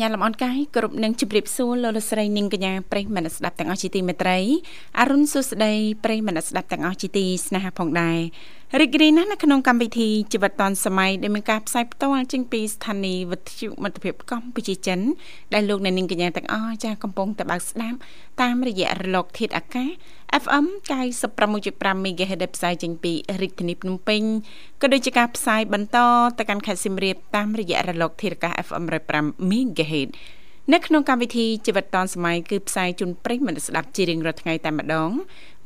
ញ្ញាតលំអរកាយគ្រប់នឹងជម្រាបសួរលោកលោកស្រីនាងកញ្ញាប្រិយមិត្តស្ដាប់ទាំងអស់ជាទីមេត្រីអរុនសុស្ដីប្រិយមិត្តស្ដាប់ទាំងអស់ជាទីស្នេហាផងដែររីករាយណាស់នៅក្នុងកម្មវិធីជីវិតឌွန်សម័យដែលមានការផ្សាយផ្ទាល់ចេញពីស្ថានីយ៍វិទ្យុមិត្តភាពកម្ពុជាចិនដែលលោកអ្នកនាងកញ្ញាទាំងអស់ចាស់កំពុងតែបើកស្ដាប់តាមរយៈរលកធាតុអាកាស FM 96.5 MHz ដែលផ្សាយចេញពីរាជធានីភ្នំពេញក៏ដូចជាការផ្សាយបន្តទៅកាន់ខេត្តសៀមរាបតាមរយៈរលកធាតុអាកាស FM 105 MHz នៅក្នុងកម្មវិធីជីវិតឌွန်សម័យគឺផ្សាយជូនប្រិយមិត្តស្ដាប់ជារៀងរាល់ថ្ងៃតែម្ដង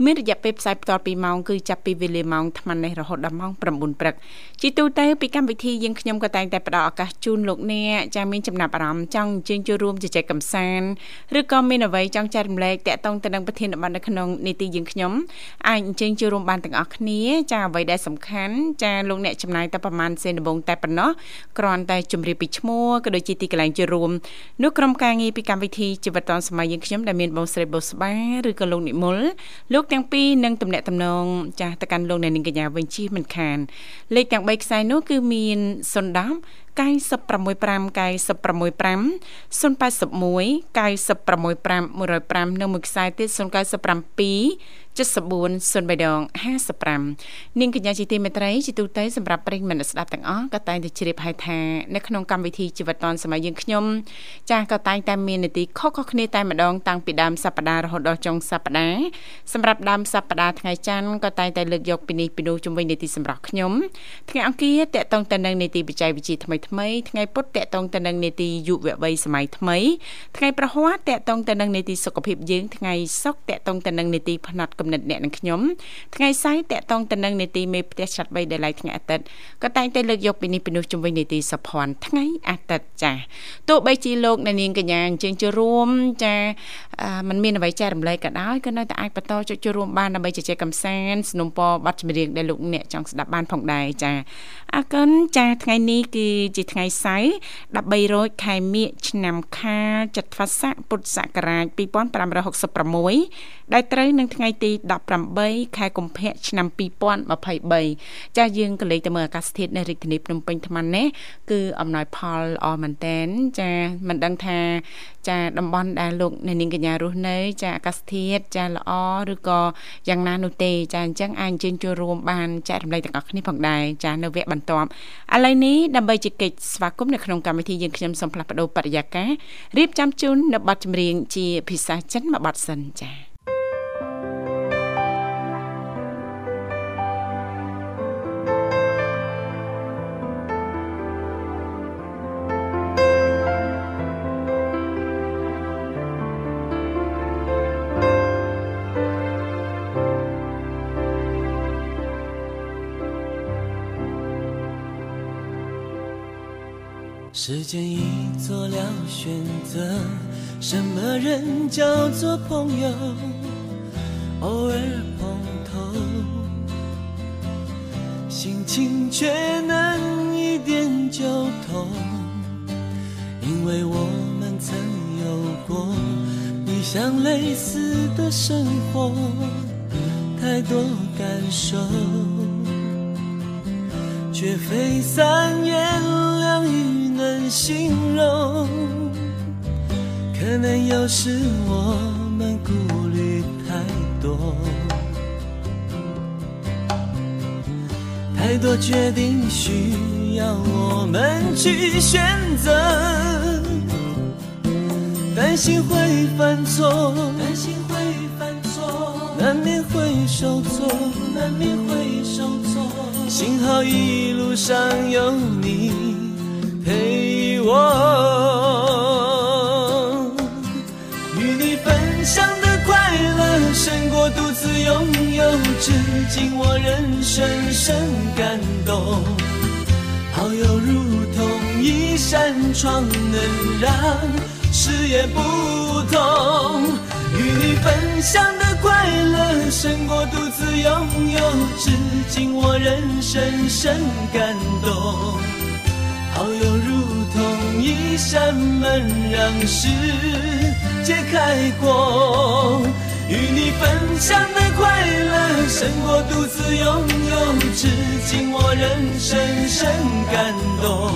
មានរយៈពេលផ្សាយផ្ទាល់2ម៉ោងគឺចាប់ពីវេលាម៉ោង8:00នេះរហូតដល់ម៉ោង9ព្រឹកជាទូទៅពីកម្មវិធីយើងខ្ញុំក៏តែងតែផ្ដល់ឱកាសជូនលោកអ្នកចាមានចំណាប់អារម្មណ៍ចង់អញ្ជើញចូលរួមជជែកកម្សាន្តឬក៏មានអ្វីចង់ចែករំលែកតាក់ទងទៅនឹងប្រធានបទនៅក្នុងនីតិយើងខ្ញុំអាចអញ្ជើញចូលរួមបានទាំងអស់គ្នាចាអ្វីដែលសំខាន់ចាលោកអ្នកចំណាយតែប្រហែលសេនដំបងតែប៉ុណ្ណោះគ្រាន់តែជម្រាបពីឈ្មោះក៏ដូចជាទីកន្លែងចូលរួមនោះក្រុមការងារពីកម្មវិធីជីវិតឌុនសម័យយើងខ្ញុំដែលមានបងស្រីបុស្បាឬក៏លោកនិមលលោកលោកទាំងពីរនឹងទំនាក់ទំនងចាស់ទៅកាន់លោកអ្នកនាងកញ្ញាវិញជិះមិនខានលេខទាំង3ខ្សែនោះគឺមាន010 965 965 081 965 105និងមួយខ្សែទៀត097 7403ដង55នាងកញ្ញាជាទីមេត្រីជាទូទៅសម្រាប់ប្រិយមិត្តស្ដាប់ទាំងអស់ក៏តែងតែជ្រាបហើយថានៅក្នុងកម្មវិធីជីវិតឌွန်សម័យយើងខ្ញុំចាស់ក៏តែងតែមាននីតិខុសៗគ្នាតែម្ដងតាំងពីដើមសប្ដាហ៍រហូតដល់ចុងសប្ដាហ៍សម្រាប់ដើមសប្ដាហ៍ថ្ងៃច័ន្ទក៏តែងតែលើកយកពីនេះពីនោះជំវិញនីតិសម្រាប់ខ្ញុំថ្ងៃអង្គារតកតងទៅនឹងនីតិបច្ចេកវិទ្យាថ្មីថ្មីថ្ងៃពុធតកតងទៅនឹងនេតិយុវវ័យសម័យថ្មីថ្ងៃប្រហ័សតកតងទៅនឹងនេតិសុខភាពយើងថ្ងៃសុក្រតកតងទៅនឹងនេតិផ្នែកកំណត់អ្នកនិងខ្ញុំថ្ងៃសៅរ៍តកតងទៅនឹងនេតិមេផ្ទះឆាត់3ដែលឡៃថ្ងៃអាទិត្យក៏តែងតែលើកយកពីនេះពីនោះជំវិញនេតិសុភ័ណ្ឌថ្ងៃអាទិត្យចាទោះបីជាលោកអ្នកនាងកញ្ញាអញ្ជើញចូលរួមចាมันមានអ្វីចែករំលែកក៏ដោយក៏នៅតែអាចបន្តចុចចូលរួមបានដើម្បីជជែកកម្សាន្តสนុំពរប័ណ្ណចម្រៀងដែលលោកអ្នកចង់ស្ដាប់បានផងដែរចាអរគុណចាថ្ងៃនេះគឺជាថ្ងៃសៅរ៍13រោចខែមិញឆ្នាំខាលចត្វាស័កពុទ្ធសករាជ2566ដែលត្រូវនឹងថ្ងៃទី 18ខែកុម្ភៈឆ្នាំ2023ចាស់យើងក៏លេខទៅមើលអាកាសធាតុនៅរាជធានីភ្នំពេញថ្មនេះគឺអំណោយផលល្អមែនតែនចាមិនដឹងថាចាតំបន់ដែលលោកអ្នកនាងកញ្ញារស់នៅ ចាអាកាសធាតុចាល្អឬក៏យ៉ាងណានោះទេ ចាអញ្ចឹងអាចអញ្ជើញចូលរួមបានចែករំលែកទាំងអស់គ្នាផងដែរចានៅវគ្គបន្ទាប់ឥឡូវនេះដើម្បីជែកស្វាគមន៍នៅក្នុងកម្មវិធីយើងខ្ញុំសូមផ្លាស់ប្ដូរបរិយាកាសរៀបចំជូននៅប័ណ្ណចម្រៀងជាភាសាចិនមួយប័ណ្ណសិនចា៎ 时间已做了选择，什么人叫做朋友？偶尔碰头，心情却能一点就通。因为我们曾有过你像类似的生活，太多感受，却非三言两语。能形容，可能有时我们顾虑太多，太多决定需要我们去选择，担心会犯错，担心会犯错，难免会受挫，难免会受挫，幸好一路上有你。陪我，与你分享的快乐胜过独自拥有至今我仍深深感动。好友如同一扇窗，能让视野不同。与你分享的快乐，胜过独自拥有。至今我仍深深感动。好友如同一扇门，让世界开阔。与你分享的快乐，胜过独自拥有。至今我仍深深感动。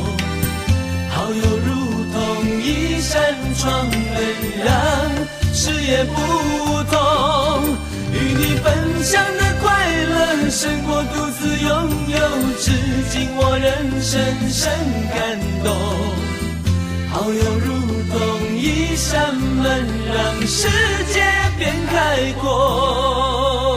好友如同一扇窗，能让视野不同。分享的快乐，胜过独自拥有。至今我仍深深感动。好友如同一扇门，让世界变开阔。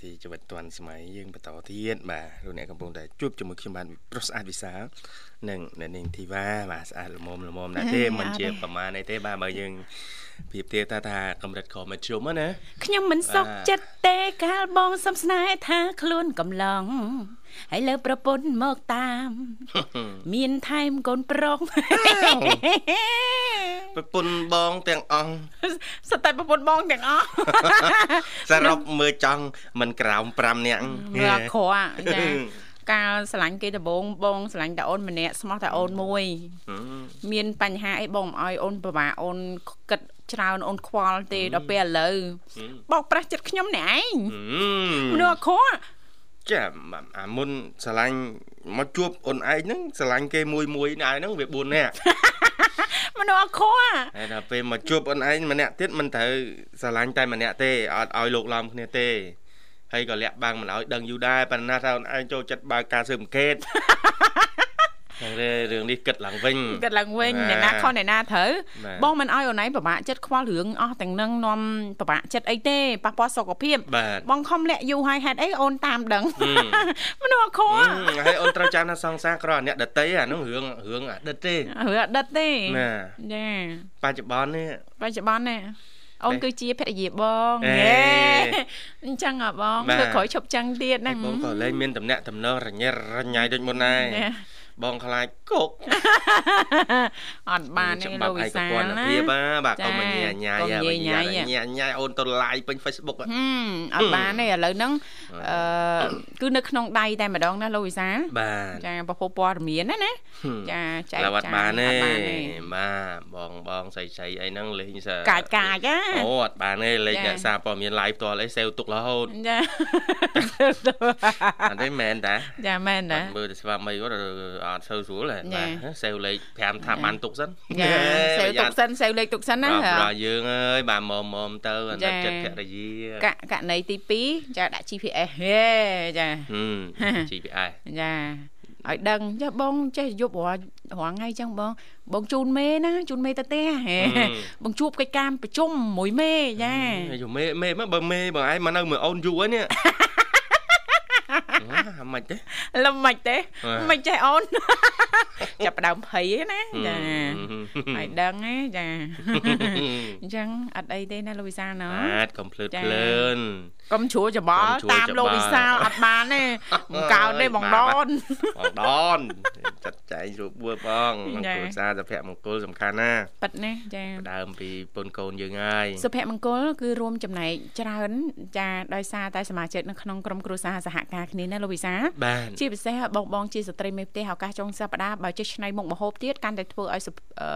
កាន់កម្មវិធីជីវិតឌွန်សម័យយើងបន្តទៀតបាទលោកអ្នកកំពុងតែជួបជាមួយខ្ញុំបាទប្រុសស្អាតវិសាលនិងអ្នកនាងធីវ៉ាបាទស្អាតល្មមល្មមណាស់ទេអេមិនជាអត់ទេប្រមាណអីទេបាទបើយើងប្រៀបធៀបថាថាកម្រិតខមជ្រុំណាខ្ញុំមិនសុខបាទចិត្តទេកាលបងសំស្នេហ៍ថាខ្លួនកំឡុង ហើយលើប្រពន្ធមកតាម មានថែមកូនប្រុសប្រពន្ធបងទាំងអង្គសត្វតែប្រពន្ធបងទាំងអស់សរុបមើលចង់មិនក្រោម5នាក់មើលអក្រក់ចាកាលស្រឡាញ់គេដំបងបងស្រឡាញ់តែអូនម្នាក់ស្មោះតែអូនមួយហឹមមានបញ្ហាអីបងមិនអោយអូនពិបាកអូនគិតច្រើនអូនខ្វល់ទេដល់ពេលឥឡូវបោកប្រាស់ចិត្តខ្ញុំនេះឯងហឹមនុមស្សអក្រក់ ចាអាមុនស្រឡាញ់មកជួបអូនឯងហ្នឹងស្រឡាញ់គេមួយមួយណែហ្នឹងវា4នាក់មនុស្សអក្រក់ហើយដល់ពេលមកជួបអូនឯងម្នាក់ទៀតមិនត្រូវស្រឡាញ់តែម្នាក់ទេអត់ឲ្យលោកឡំគ្នាទេហើយក៏លាក់បាំងមិនឲ្យដឹងយូរដែរប៉ុន្តែថាអូនឯងចូលចិត្តបើកការស៊ើបអង្កេត តែរឿងនេះគិតឡើងវិញគិតឡើងវិញបាទអ្នកណាខុសអ្នកណាត្រូវបាទបងមិនអោយអូនឯងពិបាកចិត្តខ្វល់រឿងអស់ទាំងនឹងនាំពិបាកចិត្តអីទេប៉ះពាល់សុខភាពបាទបងខំលាក់យូរហើយហេតុអីអូនតាមដឹងហឹមមនុស្សអក្រក់ហឹមហើយអូនត្រូវចាំថាសង្សារក្រអ្នកដតីអាហ្នឹងរឿងរឿងអតីតទេរឿងអតីតទេណាចាបច្ចុប្បន្ននេះបច្ចុប្បន្នណាអូនបេះគឺជាភរិយាបងអេហេអញ្ចឹងហ៎បងបាទធ្វើក្រោយឈប់ចឹងទៀតណាហើយបងក៏លែងមានតំណាក់តំណងរញ៉េរញ៉ៃដូចមុនដែរណែ បងខ្លាចកុកអត់បានទេលោកវិសាលច្បាប់ឯកពន្ធណាភាពណាបាទចាកុំមកញ៉ាញ៉ាកុំញ៉ាញ៉ាយញ៉ាញ៉ាអូនទៅ live ពេញ Facebook ហ៎ហឹមអត់បានទេឥឡូវហ្នឹងអឺគឺនៅក្នុងដៃតែម្ដងណាលោកវិសាលបាទចាពពុះព័ត៌មានណាណាហឹមចាចែកឡើយអត់ចាយបានទេអត់បានទេបាទបងបងស្រីស្រីអីហ្នឹងលេងសើកាចកាចណាអូអត់បានទេលេងចាអ្នកសារព័ត៌មាន live ផ្ទាល់អីសេវទុករហូតចាអត់ទេមែនតាចាមែនអតាត់មើលទៅស្វាមីគាត់អត់សូវស្រួលទេចាបាទសេវលេខ5ថាបានទុកសិនចាសេវទុកសិនសេវលេខទុកសិនណាបាទប្រយើងអើយបាទមុំមុំទៅអាណិតចាចិត្តភរិយាកកណីទី2ចាដាក់ GPS ហេចាហឹម GPS ចាឲ្យដឹងចាបងចេះយប់រាល់រាល់ថ្ងៃចឹងបងបងជូនមេណាជូនមេទៅផ្ទះហេហឹមបងជួបកិច្ចការប្រជុំមួយមេចាយូមេមេមកបើមេបើឯងមកនៅមើលអូនយូរហើយនេះអា មិនទេលំមិនទេបាទមិនចេះអូនចាប់ផ្ដើមភ័យឯណាចាហឹមឲ្យដឹងឯចាអញ្ចឹងអត់អីទេណាលោកវិសាលណោះបាទកុំភ្លើតចាភ្លើនកុំជ្រួលច្បល់កុំជ្រួលតាមលោកច្បល់វិសាលអត់បានទេមិនកោតទេបងដនបងដនចាត់ចែងរួបបួលបងចាគ្រួសារសុភមង្គលសំខាន់ណាស់ប៉ិតណាចាដើមពីពុនកូនយើងហើយសុភមង្គលគឺរួមចំណែកច្រើនចាដោយសារតែសមាជិកនៅក្នុងក្រុមគ្រួសារសហការគ្នាណាលោកវិសាបាទជាពិសេសបងបងជាស្ត្រីមេផ្ទះឱកាសចុងសប្តាហ៍បើចេះឆ្នៃមុខម្ហូបទៀតកាន់តែធ្វើឲ្យសុខអឺ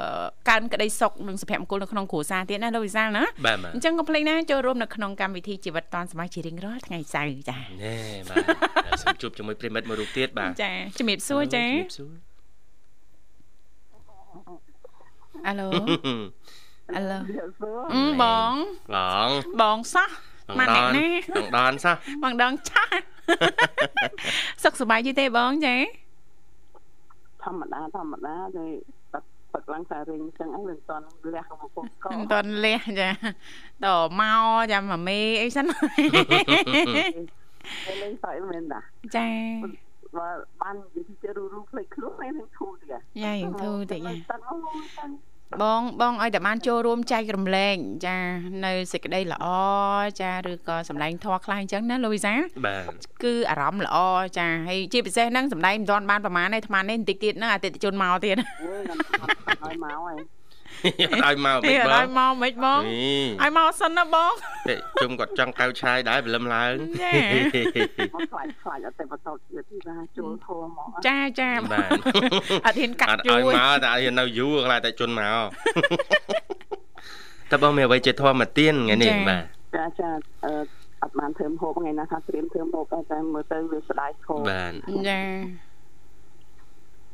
កើនក្តីសុខនិងសុភមង្គលនៅក្នុងគ្រួសារទៀតណាលោកវិសាលណាបាទបាទអញ្ចឹងកុំភ្លេចណាចូលរួមនៅក្នុងកម្មវិធីជីវិតឌွန်សម័យជារៀងរាល់ថ្ងៃសៅរ៍ចាណែបាទសូមជួបជាមួយប្រិមិត្តមួយរូបទៀតបាទចាជំរាបសួរចាជំរាបសួរអាឡូអាឡូសួរអឺបងបងបងសោះបងម៉ាក់ដអ្នកនណាបងដនសោះបងដងឆាសុ ខសប្បាយយីទេបងចាធម្មតាធម្មតាទេទឹកទឹកឡើងតែរៀងអញ្ចឹងឯងមិនតាន់លះមកពុកកមិនតន់លះចាតមកចាំម៉ាមេអីសិនពេលលេងសើចមែនតាចាបើបាននិយាយទៅរូរូផ្លេចខ្លួនឯងនឹងធូរទៀតយ៉ាយើងធូរតិចយ៉ាទឹកអូតាំង បងបងឲ្យតែបានចូលរួមចែករំលែកចានៅសេចក្តីល្អចាឬក៏សម្ដែងធម៌ខ្លះអញ្ចឹងណាលូវីសាបាទគឺអារម្មណ៍ល្អចាហើយជាពិសេសហ្នឹងសម្ដែងមិនទាន់បានប្រហែលទេអាត្មានេះបន្តិចទៀតហ្នឹងអតិថិជនមកទៀតអើខ្ញុំឲ្យមកហើយអត់ ឲ្យមកនេះមិនឲ្យបងមកមិនបងនេះឲ្យមកសិនណាបងទេជុំគាត់ចង់កៅឆាយដែរព្រលឹមឡើងចាមកខ្លាចខ្លាចអត់តែបន្តទៀតទីថាចូលធัวមកចាចាបាទអត់ហ៊ានកាត់អត់យូឲ្យរមកតែឲ្យនៅយូរខ្លាចតែជន់មកតើបងមានអ្វីជាធម៌មកទៀនថ្ងៃនេះបាទចាចាអឺអត់បានធ្វើហូបថ្ងៃណាថាត្រៀមធ្វើហូបតែមើលទៅវាស្ដាយខោបាទចា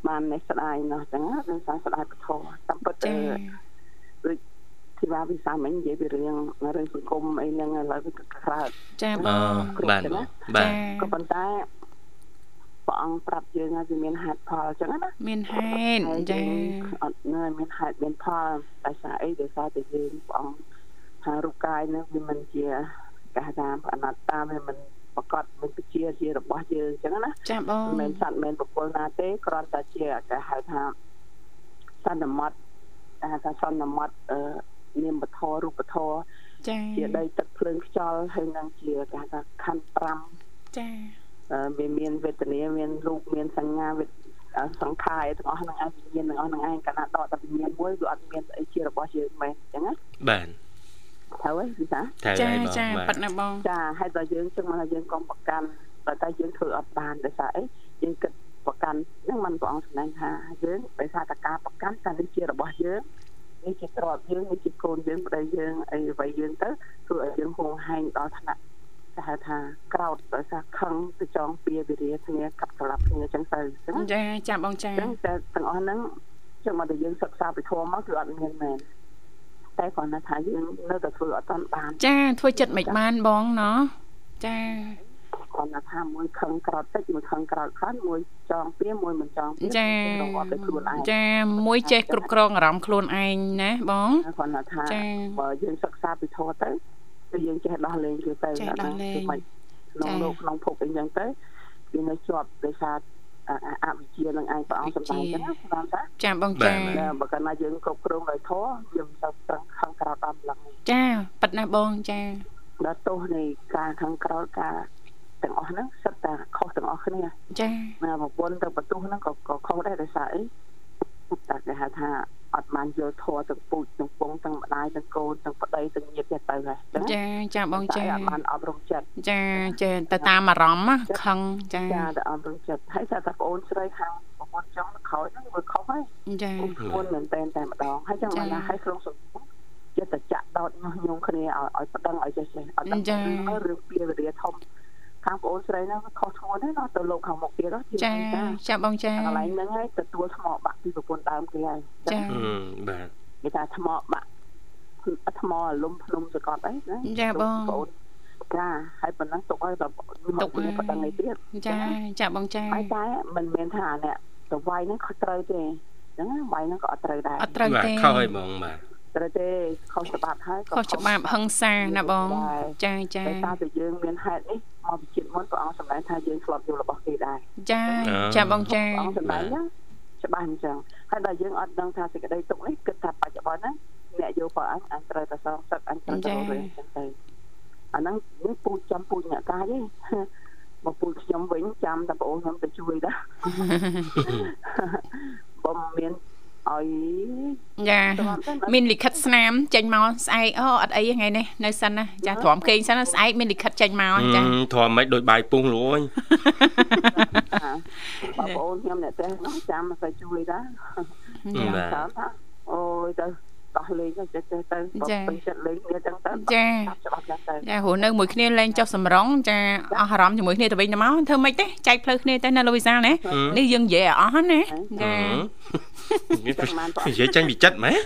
បាននេះស្ដាយណោះចឹងណាស្ដាយស្ដាយពធតាមពិតចាដូចធីវ៉ាវិសាមិញនិយាយពីរឿងរឿងសង្គមអីហ្នឹងឥឡូវវាក្រៅចាបអូងបាទបងបាទក៏ប៉ុន្តែព្រះអង្គប្រាប់យើងថាវាមានហេតុផលអញ្ចឹងណាមានហេតុហើយចាយើងអត់នៅមានហេតុមានផលដោយសារអីដោយសារតែយើងព្រះអង្គថារូបកាយហ្នឹងវាមិនជាកាសថាអនត្តាវាមិន ប្រកបមិនជាជារបស់យើងអញ្ចឹងណាចាបងមិនមែនសត្វមិនមែនបុគ្គលណាទេគ្រាន់តែជាគេហៅថាសន្មត់គេហៅថាសន្មត់អឺនាមពធរូបធរចាជាដីទឹកភ្លើងខ្យល់ហើយនឹងជាគេហៅថាខណ្ឌ5ចាអឺវាមានវេទនាមានរូបមានសញ្ញាវេទអឺសង្ខารទាំងអស់ហ្នឹងឯងវិញ្ញាណទាំងអស់ហ្នឹងឯងកាលណាដកតែវិញ្ញាណមួយវាអត់មានអីជារបស់យើងមែនអញ្ចឹងណាបាទ ត្រូវហើយវិសាត្រូវចាហើយបងចាបាទប៉ិតណាបងចាហើយដល់យើងចឹងមកថាយើងកុំប្រកាន់តែតែយើងធ្វើអត់បានដោយសារអីយើងគិតប្រកាន់ហ្នឹងมันព្រះអង្គសម្ដែងថាយើងដោយសារតែការប្រកាន់តែនេះជារបស់យើងនេះជាទ្រព្យយើងនេះជាកូនយើងប្តីយើងអីអ្វីយើងទៅធ្វើឲ្យយើងហួងហែងដល់ថ្នាក់គេហៅថាក្រោតដោយសារខឹងទៅចងពៀវិរិយគ្នាកាប់ស្លាប់គ្នាចឹងទៅចឹងណាចាចាបងចាចឹងតែទាំងអស់ហ្នឹងចឹងមកតែយើងសិក្សាពីធម៌មកគឺអត់មានមែន តែគ្រាន់តែថាយើងនៅតែធ្វើអត់តាន់បាន ចាធ្វើចិត្តមិនបានបងណោះចាគាត់ថាថាមួយខឹងក្រោតតិចមួយខឹងក្រោតខ្លាំងមួយចងពៀមួយមិនចងពៀចារងអត់ទៅខ្លួនឯងចាមួយចេះគ្រប់គ្រងអារម្មណ៍ខ្លួនឯងណាបងគាត់ថាចាបើយើងសិក្សាពីធម៌ទៅគឺយើងចេះដោះលែងគឺទៅចេះដោះលែងគឺមិនក្នុងចាលោកក្នុងភពអីចឹងទៅវានៅជាប់ដោយសារ អអវិជ្ជានឹងឯងព្រះអង្គសម្ដែងចឹងណាគាត់ថាចាបងបាទចាតែបើកាលណាយើងគ្រប់គ្រងដោយធម៌យើងមិនទៅត្រឹងខឹងក្រោតដល់ម្លឹងចាប៉ិតណាបងចាដល់ទោសនៃការខឹងក្រោតការទាំងអស់ហ្នឹងសិតតែខុសទាំងអស់គ្នាចាណាប្រពន្ធទៅបន្ទោសហ្នឹងក៏ក៏ខុសដែរដោយសារអី តែគេហៅថាអត់បានយល់ធម៌ទាំងពូជទាំងពងទាំងម្ដាយទាំងកូនទាំងប្តីទាំងញាតិទៅហើយចឹងចាចាបងចាអត់បានអប់រំចិត្តចាចាទៅតាមអារម្មណ៍ណាខឹងចាចាតែអប់រំចិត្តហើយតែតែប្អូនស្រីខាងប្រពន្ធចង់ក្រោយហ្នឹងវាខុសហើយចាខ្លួនមែនតែនតែម្ដងហើយចឹងចា៎មកណាហើយក្នុងសង្គមចិត្តតែចាក់ដោតញុះញង់គ្នាឲ្យឲ្យប្តឹងឲ្យចេះចេះអត់ដឹងចា៎រឿងពីវិរិយធំ ខាងប្អូនស្រីហ្នឹងវាខុសធ្ងន់ណាស់ណាទៅលោកខាងមុខទៀតហ្នឹងចាចាបងចាកន្លែងហ្នឹងហើយទទួលថ្មបាក់ពីប្រពន្ធដើមគេហើយចាហឹមបាទគេថាថ្មបាក់ថ្មលំភ្នំសកត់អីណាចាបងប្អូនចាហើយប៉ុណ្ណឹងទុកឲ្យដល់ទុកមកគ្នាហើយប៉ុណ្ណឹងឯទៀតចាចាបងចាហើយតែមិនមែនថាអ្នកទៅវាយហ្នឹងខុសត្រូវទេអញ្ចឹងណាវាយហ្នឹងក៏អត់ត្រូវដែរអត់ត្រូវបាទទេខុសហើយបងបាទ ត្រូវទេខុសច្បាប់ហើយក៏ខុសច្បាប់ហឹង្សាណាបងចាចាតែតែតែយើងមានហេតុនេះមកពីជាតិមុនព្រះអង្គសម្ដែងថាយើងធ្លាប់យករបស់គេដែរចាចាបងចាព្រះអង្គសម្ដែងណាច្បាស់អញ្ចឹងហើយដល់យើងអត់ដឹងថាសេចក្តីទុកនេះគិតថាបច្ចុប្បន្នហ្នឹងអ្នកយកព្រះអង្គអញត្រូវតែសងសឹកអញត្រូវតែរស់អញ្ចឹងទៅអាហ្នឹងនេះពូជចាំពូជអ្នកកាយទេមកពូជខ្ញុំវិញចាំតែបងអូនខ្ញុំទៅជួយដែរបើមិនមាន ឲ្យចាទ្រាំទៅណាមានលិខិតស្នាមចេញមកស្អែកអូអត់អីទេថ្ងៃនេះនៅសិនណាចាទ្រាំគេងសិនណាស្អែកមានលិខិតចេញមកចាធំមិនដូចបាយពុះលួយបងប្អូនខ្ញុំអ្នកផ្ទះនោះចាំមិនសូវជួយដែរបាទចាំថាអូយទៅ តោះលេងទៅចេះចេះទៅពេញចិត្តលេងគ្នាចឹងទៅចាច្បាប់ចឹងទៅចារស់នៅមួយគ្នាលែងចុះសម្រងចាអស់អារម្មណ៍ជាមួយគ្នាទៅវិញទៅមកធ្វើម៉េចទេចែកផ្លូវគ្នាទៅណាលូវីសាណាហឹមនេះយើងនិយាយឲ្យអស់ណាចានិយាយចាញ់ពីចិត្តម៉េច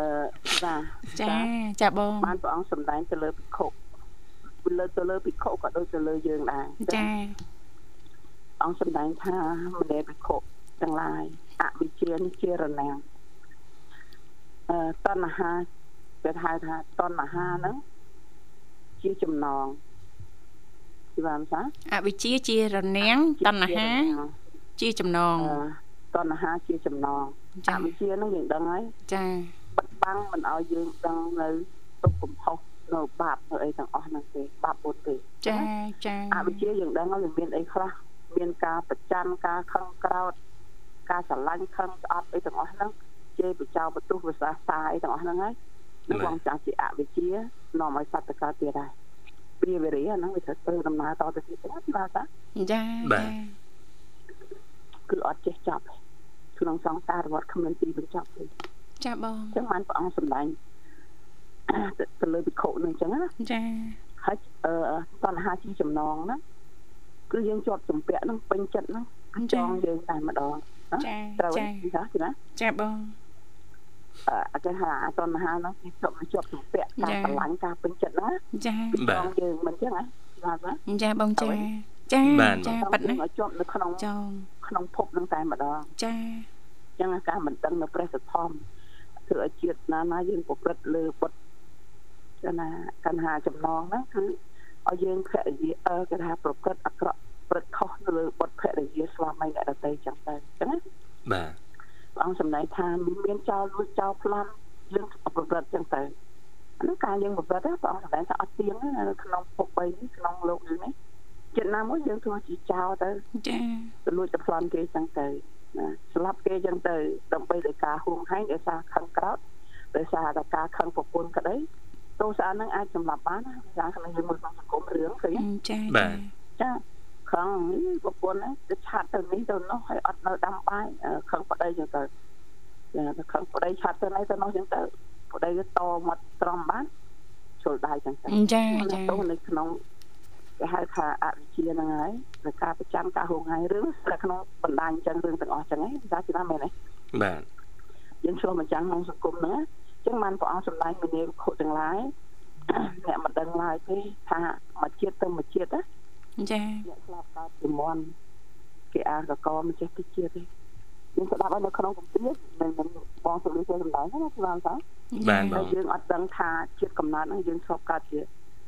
អឺចាចាចាបងបានព្រះអង្គសម្ដែងទៅលើភិក្ខុលើទៅលើភិក្ខុក៏ដូចទៅលើយើងដែរចាអង្គសម្ដែងថាមនេភិក្ខុទាំងឡាយអវិជ្ជានេះជារណាំងអឺ តណ្ហាគេហៅថាតណ្ហាហ្នឹងជាចំណងគឺបានថាអវិជ្ជាជារនាំងតណ្ហាជាចំណងអឺតណ្ហាជាចំណងចាអវិជ្ជាហ្នឹងយើងដឹងហើយចាបិទបាំងមិនឲ្យយើងដឹងនៅទុកកំហុសនៅបាបនៅអីទាំងអស់ហ្នឹងទេបាបបុណ្យទេចាចាអវិជ្ជាយើងដឹងហើយវាមានអីខ្លះមានការប្រច័ណ្ឌការខឹងក្រោធការស្រឡាញ់ខឹងស្អប់អីទាំងអស់ហ្នឹង ជេរបចោបទុះវិសាសាអីទាំងអស់ហ្នឹងហើយនឹងបងចាស់ជាអវិជ្ជានាំឲ្យសត្វតកើតទៀតដែរព្រាវេរីអាហ្នឹងវាត្រូវធ្វើដំណើរតទៅទៀតណាបាទតាចាបាទគឺអត់ចេះចប់ទេក្នុងសង្សារវត្តគ្មានទីបញ្ចប់ទេអចាបងញ្ចឹងបានព្រះអង្គសម្ដែងទៅទៅលើភិក្ខុនឹងអញ្ចឹងណាចាហើយអឺតណ្ហាជាចំណងណាគឺយើងជាប់ជំពាក់ហ្នឹងពេញចិត្តហ្នឹងគឺចងយើងតែម្ដងណាចាត្រូវចាទេចាណាចាបង អឺគេហៅអាតណ្ហាហ្នឹងគេជាប់ជាប់ជំពាក់ការស្រឡាញ់ការពេញចិត្តហ្នឹងណាចាគឺចងយើងមិនអញ្ចឹងណាបាទណាចាបងចាចាបាទចាចង់ប៉ាត់ណាយើងឲ្យជាប់នៅក្នុងចងក្នុងភពហ្នឹងតែម្ដងចាអញ្ចឹងការមិនដឹងនៅព្រះសទ្ធំធ្វើឲ្យជាតិណាណាយើងប្រព្រឹត្តលើបុត្រចឹងណាកណ្ហាចំណងហ្នឹងគឺឲ្យយើងភរិយាអឺគេថាប្រព្រឹត្តអាក្រក់ព្រឹត្តខុសនៅលើបុត្រភរិយាស្វាមីអ្នកដតីចឹងទៅអញ្ចឹងណាបាទព្រះ អង្គសម្ដែងថាមានចោលលួចចោលប្លន់យើងប្រព្រឹត្តចឹងទៅអានោះការយើងប្រព្រឹត្តណាព្រះអង្គសម្ដែងថាអត់ទៀងណានៅក្នុងពុក3នេះក្នុងលោកយើងនេះចិត្តណាមួយយើងធ្វើជាចោលទៅចាទៅលួចទៅប្លន់គេចឹងទៅណាស្លាប់គេចឹងទៅដើម្បីដោយការហួងហែងដោយសារខឹងក្រោធដោយសារតែការខឹងប្រពន្ធក្តីទោសអាហ្នឹងអាចសម្លាប់បានណាយ៉ាងក្នុងយើងមើលក្នុងសង្គមរឿងឃើញទេចាបាទចា ខឹងនេះប្រពន្ធហ្នឹងទៅឆាត់ទៅនេះទៅនោះហើយអត់នៅដាំបាយអឺខឹងប្តីចឹងទៅចាទៅខឹងប្តីឆាត់ទៅនេះទៅនោះចឹងទៅប្តីវាតមកត្រង់បានជុលដៃចឹងទៅចាចាទោសនៅក្នុងគេហៅថាអវិជ្ជាហ្នឹងហើយដោយការប្រចាំការហួងហែងរឿងតែក្នុងបណ្ដាញចឹងរឿងទាំងអស់ចឹងហ្នឹងថាជាណាមែនទេបាទយើងឆ្លុះបញ្ចាំងក្នុងសង្គមហ្នឹងណាចឹងបានព្រះអង្គសម្ដែងមេនាខុទាំងឡាយអ្នកមិនដឹងឡើយទេថាមួយជាតិទៅមួយជាតិណា ចាអ្នកស្លាប់កើតពីមន់គេអាកកមិនចេះទីជាតិទេយើងស្ដាប់ឲ្យនៅក្នុងកម្ពុជាមិនមិនបងសុលីចូលសម្ដែងណាស្មានថាបាទបតែងយើងអត់ដឹងថាជាតិកំណត់ហ្នឹងយើងធ្លាប់កើតជា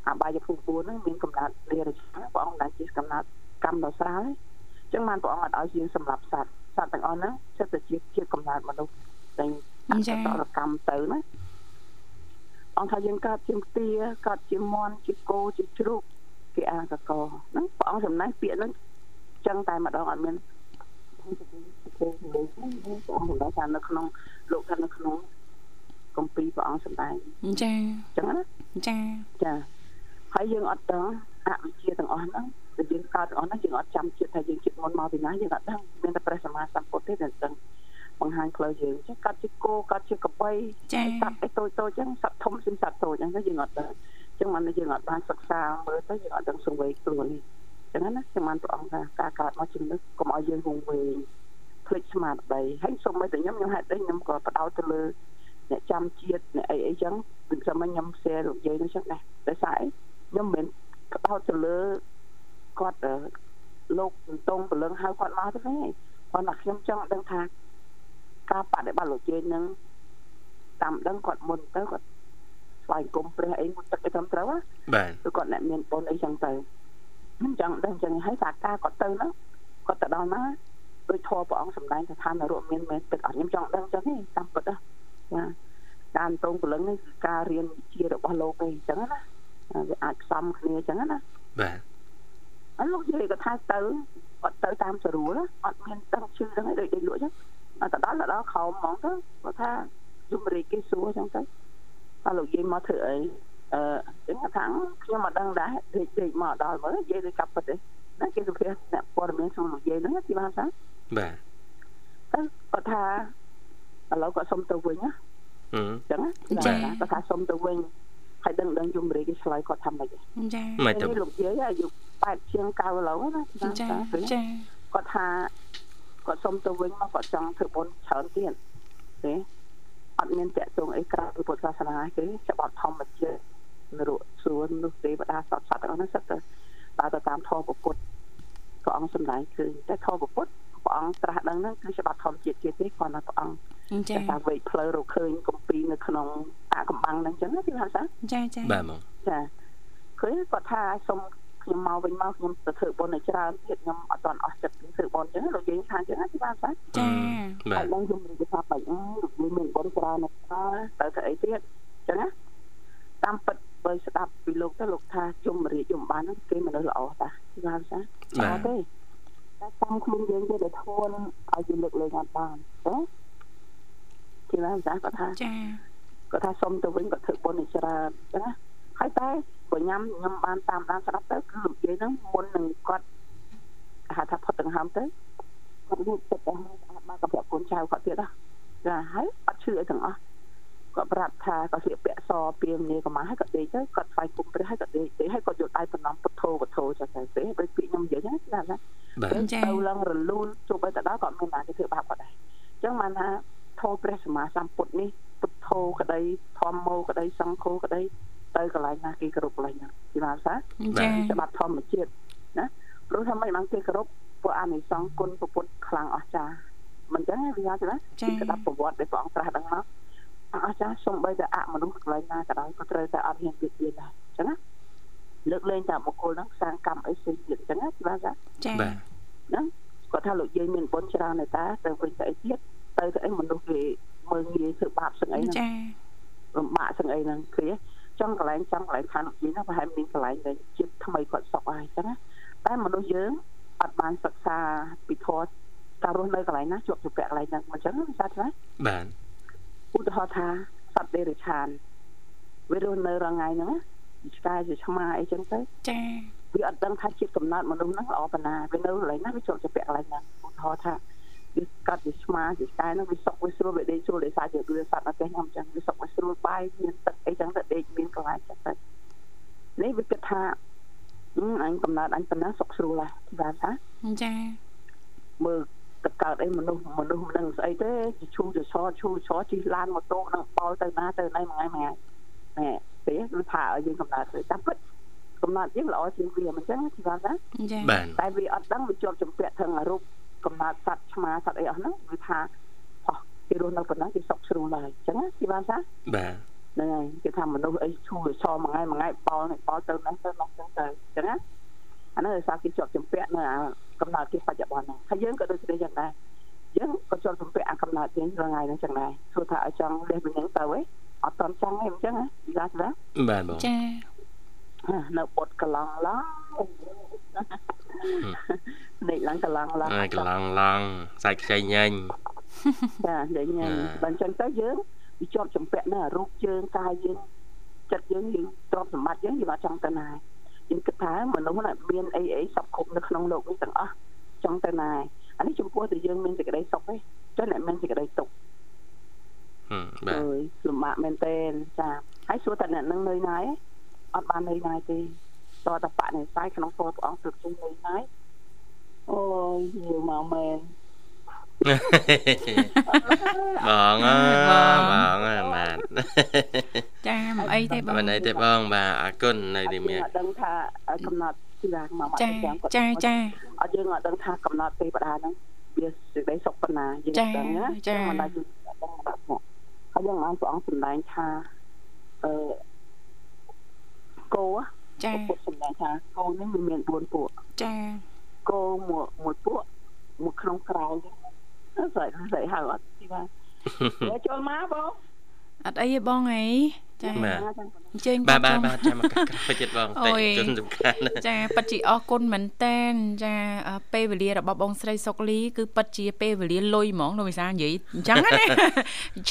អបាយភូមិ4ហ្នឹងមានកំណត់លេរចាព្រះអង្គដែលជាកំណត់កម្មដ៏ស្រាលហើយអញ្ចឹងបានព្រះអង្គអត់ឲ្យយើងសម្លាប់សត្វសត្វទាំងអស់ហ្នឹងសិតតែជាជាកំណត់មនុស្សតែអកតរកម្មទៅណាអង្គថាយើងកើតជាខ្ទាកើតជាមន់ជាគោជាជ្រូក គេអាកកហ្នឹងព្រះអង្គសម្ដែងពាក្យហ្នឹងអញ្ចឹងតែម្ដងអត់មានព្រះអង្គសម្ដែងថានៅក្នុងលោកថានៅក្នុងគម្ពីរព្រះអង្គសម្ដែងចាអញ្ចឹងណាចាចាហើយយើងអត់ដឹងអវិជ្ជាទាំងអស់ហ្នឹងដែលយើងកើតទាំងអស់ហ្នឹងយើងអត់ចាំចិត្តថាយើងចិត្តមុនមកពីណាយើងអត់ដឹងមានតែព្រះសម្មាសម្ពុទ្ធទេដែលដឹងបង្ហាញផ្លូវយើងចឹងកាត់ជាគោកាត់ជាកបីចាសត្វអីតូចតូចចឹងសត្វធំស៊ីមសត្វតូចចឹងទៅយើងអត់ដឹង ចឹងមិនយើងអត់បានសិក្សាមើលទៅយើងអត់ដឹងសង្វេគខ្លួននេះចឹងណាចឹងបានព្រះអង្គថាការកើតមកជំនឿកុំឲ្យយើងហួងវែងភ្លេចស្មារតីហើយសូម្បីតែខ្ញុំខ្ញុំហេតុអីខ្ញុំក៏បដោតទៅលើអ្នកចាំជាតិអ្នកអីអីចឹងដូចខ្ញុំខ្ញុំ share លោកយាយនោះចឹងដែរតែស្អីខ្ញុំមិនមែនបដោតទៅលើគាត់អឺលោកសន្តងពលឹងហៅគាត់មកទៅទេគាត់ថាខ្ញុំចង់ដឹងថាការបដិបត្តិលោកយាយនឹងតាមដឹងគាត់មុនទៅគាត់ ស្វែងគុំព្រះអីមុនទឹកអីត្រឹមត្រូវណាបាទគឺគាត់អ្នកមានបុណ្យអីចឹងទៅខ្ញុំចង់ដឹងចឹងហើយថាការគាត់ទៅហ្នឹងគាត់ទៅដល់ណាដោយធម៌ព្រះអង្គសម្ដែងថាឋាននរកមានមែនពិតអត់ខ្ញុំចង់ដឹងចឹងទេតាមពិតណាចាការអន្តងព្រលឹងនេះគឺការរៀនវិជ្ជារបស់លោកឯងចឹងណាវាអាចផ្សំគ្នាចឹងណាបាទអត់លោកនិយាយគាត់ថាទៅគាត់ទៅតាមស្រួលអត់មានដឹងឈ្មោះដឹងអីដូចដូចលក់ចឹងអត់ទៅដល់ទៅដល់ខោហ្មងទៅគាត់ថាយំរីកគេសួរអញ្ចឹងទៅ ថាលោកយាយមកធ្វើអីអឺអញ្ចឹងគាត់ថាខ្ញុំមិនដឹងដែរដេកដេកមកដល់មើលយាយទៅកាប់ពិតទេណាគេសុភាអ្នកព័ត៌មានសួរលោកយាយហ្នឹងទីបានថាបាទទៅគាត់ថាឥឡូវគាត់សុំទៅវិញណាហឹមអញ្ចឹងណាចា៎គាត់ថាសុំទៅវិញហើយដឹងដឹងយំរីកគេឆ្លើយគាត់ថាម៉េចចាមិនទៅនេះលោកយាយអាយុ8ជាង9ឡូវណាទីបានចាថាឃើញទេចាគាត់ថាគាត់សុំទៅវិញមកគាត់ចង់ធ្វើបុណ្យច្រើនទៀតទេ អត់មានតាក់ទងអីក្រៅពីពុទ្ធសាសនាទេច្បាប់ធម្មជាតិនរកសួននោះទេវតាសត្វសត្វទាំងអស់ហ្នឹងសិតទៅដើរទៅតាមធម៌ពុទ្ធព្រះអង្គសម្ដែងឃើញតែធម៌ពុទ្ធព្រះអង្គត្រាស់ដឹងហ្នឹងគឺច្បាប់ធម្មជាតិជាទេគាត់ថាព្រះអង្គចាតែថាវេកផ្លូវរកឃើញកំពីនៅក្នុងអាកំបាំងហ្នឹងចឹងណាទីថាសាចាចាបាទហ្មងចាឃើញគាត់ថាសុំ ខ្ញុំមកវិញមកខ្ញុំទៅធ្វើបុណ្យឲ្យច្រើនទៀតខ្ញុំអត់ទាន់អស់ចិត្តធ្វើបុណ្យចឹងលោកយាយថាចឹងណាទីបានសាចាបាហើទយឡើងខ្ញុំនិយាយថាបាច់អឺលោកយាយមានបុណ្យច្រើនណាស់តើទៅអីទៀតចឹងណាតាមពិតបើស្ដាប់ពីលោកទៅលោកថាជុំរាជយមបានហ្នឹងគេមនុស្សល្អតាទីបានសាបាអទត់ទេតែតាមខ្លួនយើងទេដែលធួនឲ្យយើងលើកលែងអត់បានណាទីបានសាគាត់ថាចាគាត់ថាសុំទៅវិញគាត់ធ្វើបុណ្យឲ្យច្រើនចឹងណា ហើយតែបើញ៉ាំខ្ញុំបានតាមដានស្ដាប់ទៅគឺលោកយាយហ្នឹងមុននឹងគាត់គេហៅថាផុតដង្ហើមទៅគាត់លូតទឹកទៅហើយស្អាតមកក៏ប្រាប់កូនចៅគាត់ទៀតណាចាហើយអត់ឈឺអីទាំងអស់គាត់ប្រាប់ថាគាត់ស្លៀកពាក់សពីមនីកម្មាហើយគាត់ដេកទៅគាត់ស្វែងគុំព្រះហើយគាត់ដេកដេកហើយគាត់យកដៃបំណំពុទ្ធោពុទ្ធោចាទៅទេដូចពាក្យខ្ញុំនិយាយហ្នឹងណាណាបាទពេលទៅឡើងរលូនជួបឲ្យទៅដល់គាត់មានណាគេធ្វើបាបគាត់ដែរអញ្ចឹងបានថាធម៌ព្រះសម្មាសម្ពុទ្ធនេះពុទ្ធោក្តីធម្មោក្តីសង្ឃោក្តី ទៅកន្លែងណាគេគោរពកន្លែងណាពីណាសាចាច្បាប់ធម្មជាតិណាព្រោះថាមិនបានគេគោរពពួកអានិសង្ឃគុណព្រះពុទ្ធខ្លាំងអស្ចារ្យមិនចឹងទេវាទេណាចាពីក្តាប់ប្រវត្តិដែលព្រះអង្គត្រាស់ដឹងមកអស្ចារ្យសំបីតែអមនុស្សកន្លែងណាក៏ដោយក៏ត្រូវតែអត់ហ៊ានបៀតបៀនដែរចឹងណាលើកលែងតែបុគ្គលហ្នឹងសាងកម្មអីផ្សេងទៀតចឹងណាពីណាសាចាបាទហ្នឹងគាត់ថាលោកយាយមានបុណ្យច្រើនទេតាទៅវិញទៅអីទៀតទៅទៅអីមនុស្សគេមើលងាយធ្វើបាបសឹងអីហ្នឹងចាលំបាកសឹងអីហ្នឹងឃើញទេ ចង់កន្លែងចង់កន្លែងខាងលោកយាយហ្នឹងប្រហែលមានកន្លែងដែលជាតិថ្មីគាត់សុកហើយអញ្ចឹងណាតែមនុស្សយើងអត់បានសិក្សាពីធម៌ការរស់នៅកន្លែងណាជាប់ជាពាក់កន្លែងហ្នឹងអញ្ចឹងមិនសាច់ណាបាទឧទាហរណ៍ថាសត្វដេរិឆានវារស់នៅរងថ្ងៃហ្នឹងណាឆ្កែជាឆ្មាអីចឹងទៅចាវាអត់ដឹងថាជាតិកំណើតមនុស្សហ្នឹងល្អប៉ុណ្ណាវានៅកន្លែងណាវាជាប់ជាពាក់កន្លែងហ្នឹងឧទាហរណ៍ថា វាកាត់វាឆ្មាជាឆ្កែហ្នឹងវាសុកវាស្រួលវាដេកស្រួលដោយសារជាវាសត្វនៅផ្ទះខ្ញុំអញ្ចឹងវាសុកវាស្រួលបាយមានទឹកអីចឹងទៅដេកមានកន្លែងចឹងទៅនេះវាគិតថាអឺអញកំណើតអញប៉ុណ្ណាសុកស្រួលហើយទីបានថាចាមើលទៅកើតអីមនុស្សមនុស្សមិនដឹងស្អីទេជាឈូជាឆឈូឆជិះឡានម៉ូតូនឹងបលទៅណាទៅណៃមួយថ្ងៃមួយថ្ងៃណែទេគឺថាឲ្យយើងកំណើតទៅតាមពិតកំណើតយើងល្អជាងវាមិនចឹងទីបានថាចាបាទតែវាអត់ដឹងវាជាប់ចម្ពាក់ថឹងរូប កំណើតសត្វឆ្មាសត្វអីអស់ហ្នឹងគឺថាអស់គេរស់នៅប៉ុណ្ណឹងគេសុខស្រួលហើយអញ្ចឹងណាទីបានថាបាទហ្នឹងហើយគេថាមនុស្សអីឈូឆមួយថ្ងៃមួយថ្ងៃបលនេះបលទៅនោះទៅនោះចឹងទៅអញ្ចឹងណាអានោះដោយសារគេជាប់ចម្ពាក់នៅអាកំណើតគេបច្ចុប្បន្នហ្នឹងហើយយើងក៏ដូចគ្នាចឹងដែរយើងក៏ជាប់ចម្ពាក់អាកំណើតយើងរាល់ថ្ងៃហ្នឹងចឹងដែរទោះថាឲ្យចង់លេះពីហ្នឹងទៅហ៎អត់តន់ចង់ទេអញ្ចឹងណាទីបានថាបាទបងចានៅបុតកន្លងឡ ងនេះឡើងកន្លងឡងហើយកន្លងឡងសាច់ខ្ចីញញចានិយាយញ៉ាំណាបើអញ្ចឹងទៅយើងវាជាប់ចម្ពាក់នៅអារូបជើងកាយយើងចិត្តយើងយើងទ្រព្យសម្បត្តិយើងយើងអត់ចង់ទៅណាយើងគិតថាមនុស្សណាមានអីអីសពគ្រប់នៅក្នុងលោកនេះទាំងអស់ចង់ទៅណាអានេះចំពោះតែយើងមានសេចក្តីសុខទេចុះអ្នកមានសេចក្តីទុក្ខហឹមបាទអើយលំបាកមែនទែនចាហើយសួរតែអ្នកនឹងនៅណាឯងអត់បាននៅណាទេ តតបៈនៃសាយក្នុងពរព្រះអង្គទើបជិះនៅណាអូយយូរមកមែនបងអើបងអើបាទចាមិនអីទេបងមិនអីទេបងបាទអរគុណនៅទីមាយើងសអត់ដឹងថាកំណត់ទីឡាមកមកចាចាំគាត់ចាចាអត់យើងអត់ដឹងថាកំណត់ទេបដាហ្នឹងវាសេចក្តីសុខប៉ុណ្ណាយើងចាអត់ដឹងណាចាយើងមិនដាច់យើងអត់ដឹងដាក់មកហើយយើងបានព្រះអង្គសម្ដែងថាអឺគោ ចាពុទ្ធសម្ដែងថាគោនេះវាមាន4ពួកចាគោមួយមួយពួកមួយក្នុងក្រៅហ្នឹងស្អីស្អីហៅអត់ទីបាទចូលចូលមកបងអត់អីទេបងអី ចាបាទអញ្ជើញបាទបាទចុងបាទចាំមកកាត់ក្រោយពេជ្រទៀតបងអូតិចយជនសំខាន់ណាស់ចាពិតជាអរគុណមែនតែនចាអ่าពេលវេលារបស់បងស្រីសុកលីគឺពិតជាពេលវេលាលុយហ្មងលោកវិសាលនិយាយអញ្ចឹងណា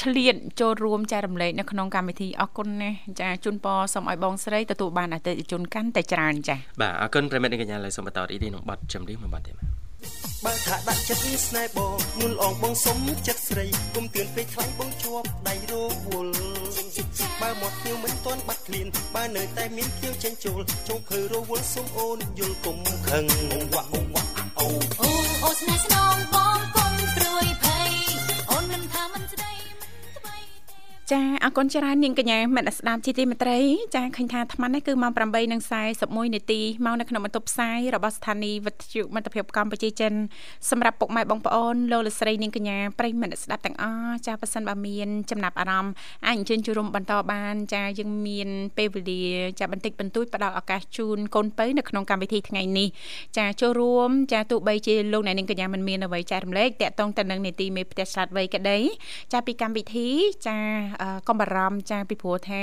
ឆ្លៀតចូលរួមចែករំលែកនៅក្នុងកម្មវិធីអរគុណណាស់ចាជូនពរសូមឲ្យបងស្រីទទួលបានអតិថិជនកាន់តែច្រើនចាបាទអរគុណប្រិមិត្តនិងកញ្ញាឡើយសូមបន្តរីករាយក្នុងបទចម្រៀងមួយបទទៀតបាទបើថាដាក់ចិត្តស្នេហ៍បងមុនអងបងសុំចិត្តស្រីគុំទឿនពេកខ្លាញ់បងជាប់ដៃរវល់ បើមកភ្នៀវមិនទាន់បាត់ឃ្លានបើនៅតែមានភ្នៀវចេញចូលចុងភើរវល់សុំអូនយល់គុំខឹងអងវាក់ ចាអរគុណច្រើននាងកញ្ញាមិត្តស្ដាប់ជាទីមេត្រីចាឃើញថាអាត្មានេះគឺម៉ោង8:41នាទីមកនៅក្នុងបន្ទប់ផ្សាយរបស់ស្ថានីយ៍វិទ្យុមិត្តភាពកម្ពុជាចិនសម្រាប់ពុកម៉ែបងប្អូនលោកលកស្រីនាងកញ្ញាប្រិយមិត្តស្ដាប់ទាំងអស់ចាប៉ះសិនបើមានចំណាប់អារម្មណ៍អាចអញ្ជើញចូលរួមបន្តបានចាយើងមានពេលវេលាចាបន្តិចបន្តួចផ្ដល់ឱកាសជូនកូនពៅនៅក្នុងកម្មវិធីថ្ងៃនេះចាចូលរួមចាទោះបីជាលោកអ្នកនាងកញ្ញាមិនមានអ្វីចែករំលែកតាក់ទងទៅនឹងនីតិមេផ្ទះឆ្លាតវៃក្តីចាពីកម្មវិធីចាកុំបារម្ភចាពីព្រោះថា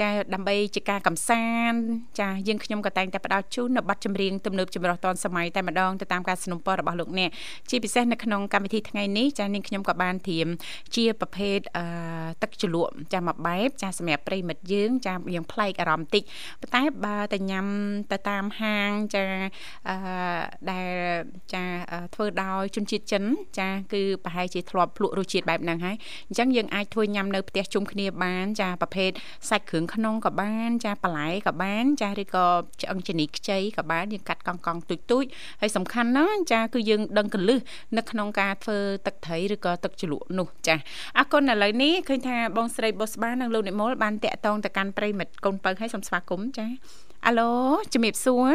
ចាដើម្បីជាការកំសាន្តចាយើងខ្ញុំក៏តែងតែផ្ដល់ជូននៅប័ណ្ណចម្រៀងទំនើបចម្រុះទាន់សម័យតែម្ដងទៅតាមការสนับสนุนរបស់លោកអ្នកជាពិសេសនៅក្នុងកម្មវិធីថ្ងៃនេះចានាងខ្ញុំក៏បានត្រៀមជាប្រភេទអឺទឹកជ្រលក់ចាមួយបែបចាសម្រាប់ប្រិយមិត្តយើងចាយើងប្លែកអារម្មណ៍តិចប៉ុន្តែបើតែញ៉ាំទៅតាមហាងចាអឺដែលចាអឺធ្វើដោយជនជាតិចិនចាគឺប្រហែលជាធ្លាប់ភ្លក់រសជាតិបែបហ្នឹងហើយអញ្ចឹងយើងអាចធ្វើញ៉ាំនៅផ្ទះ ជុំគ្នាបានចាប្រភេទសាច់គ្រឿងក្នុងក៏បាន ចាបន្លែក៏បាន ចាឬក៏ឆ្អឹងជំនីខ្ចីក៏បានយើងកាត់កង់កង់ទូចទូចៗហើយសំខាន់ណាស់ចាគឺយើងដឹងកលឹះនៅក្នុងការធ្វើទឹកត្រីឬក៏ទឹកជ្រលក់នោះចាអរគុណឥឡូវនេះឃើញថាបងស្រីបុស្បានិងលោកនិមលបានតាក់ទងទៅកាន់ប្រិមិត្តកូនបើឲ្យសូមស្វាគមន៍ចាអាឡូជំរាបសួរ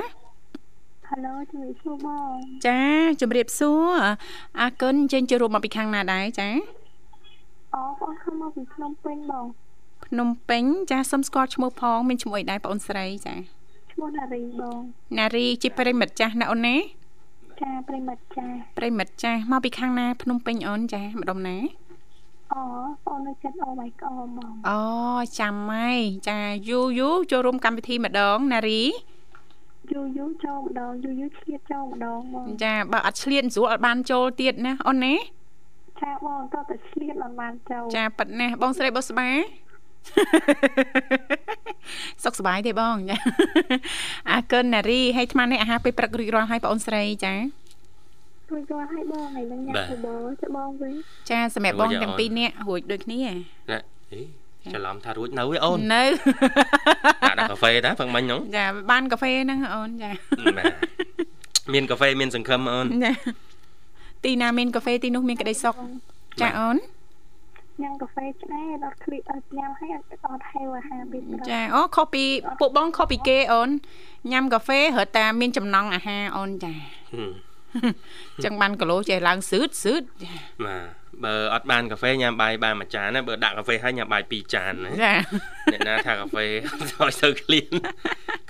ហៅឡូជំរាបសួរបងចាជំរាបសួរអរគុណអញ្ជើញចូលរួមមកពីខាងណាដែរចា អូបងខំមកពីភ្នំពេញបងភ្នំពេញចាសូមស្គាល់ឈ្មោះផងមានឈ្មោះអីដែរបងអូនស្រីចាឈ្មោះនារីបងណារីជាប្រិមិត្តចាស់ណាអូនណាចាប្រិមិត្តចាប្រិមិត្តចាស់មកពីខាងណាភ្នំពេញអូនចាម្ដុំណាអូអូននៅចិត្តអូបៃក្អមបងអូចាំហើយចាយូយូចូលរួមកម្មវិធីម្ដងណារីយូយូចូលម្ដងយូយូឆ្លៀតចូលម្ដងបងចាបើអត់ឆ្លៀនស្រួលអត់បានចូលទៀតណាអូនណា ចាបងតោះតែឆ្លៀតមិនបានចូលចាប៉ិតណាស់បងស្រីបុស្បាសុខសប្បាយទេបងចាអរគុណណារីហើយអាត្មានេះអាហារពេលព្រឹករួចរាល់ហើយបងអូនស្រីចារួចរាល់ហើយបងហើយនឹងញ៉ាំទៅបងចាបងវិញចាសម្រាប់បងរួចហើយទាំងអូនពីរនាក់រួចដូចគ្នាណាអីច្រឡំថារួចនៅឯអូននៅដាក់ដល់កាហ្វេតាផឹងមិញហ្នឹងចាបានកាហ្វេហ្នឹងអូនចាបាទមានកាហ្វេមានសង្ឃឹមអូនចា ទីណាមានកាហ្វេទីនោះមានក្តីសុខចាអូនញ៉ាំកាហ្វេឆ្អែតអត់ឃ្លីអត់ញ៉ាំហើយអត់អត់ហេវអាហារពេលព្រឹកចាអូខុសពីពួកបងខុសពីគេអូនញ៉ាំកាហ្វេរត់តែមានចំណង់អាហារអូនចាហឹមអញ្ចឹងបានគីឡូចេះឡើងសឺតសឺតចាបាទបើអត់បានកាហ្វេញ៉ាំបាយបានមួយចានណាបើដាក់កាហ្វេហើយញ៉ាំបាយពីរចានណាចាអ្នកណាថាកាហ្វេឲ្យទៅឃ្លាន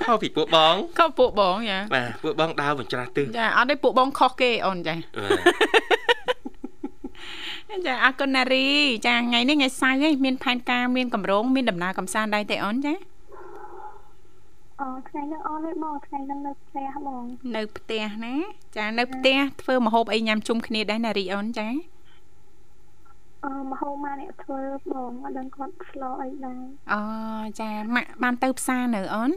ខុសពីពួកបងខុសពួកបងចាបាទពួកបងដើរបញ្ច្រាស់ទិសចាអត់ទេពួកបងខុសគេអូនចាបាទចាអរគុណណារីចាថ្ងៃនេះថ្ងៃសៅរ៍ឯងមានផែនការមានកម្រងមានដំណើរកំសាន្តដែរទេអូនចា អូថ្ងៃហ្នឹងអូនទេបងថ្ងៃហ្នឹងនៅផ្ទះបងនៅផ្ទះណាចានៅផ្ទះធ្វើម្ហូបអីញ៉ាំជុំគ្នាដែរណារីអូនចាអឺមហោម៉ាអ្នកធ្វើបងអត់ដឹងគាត់ស្លោអីដែរអូចាម៉ាក់បានទៅផ្សារនៅអូន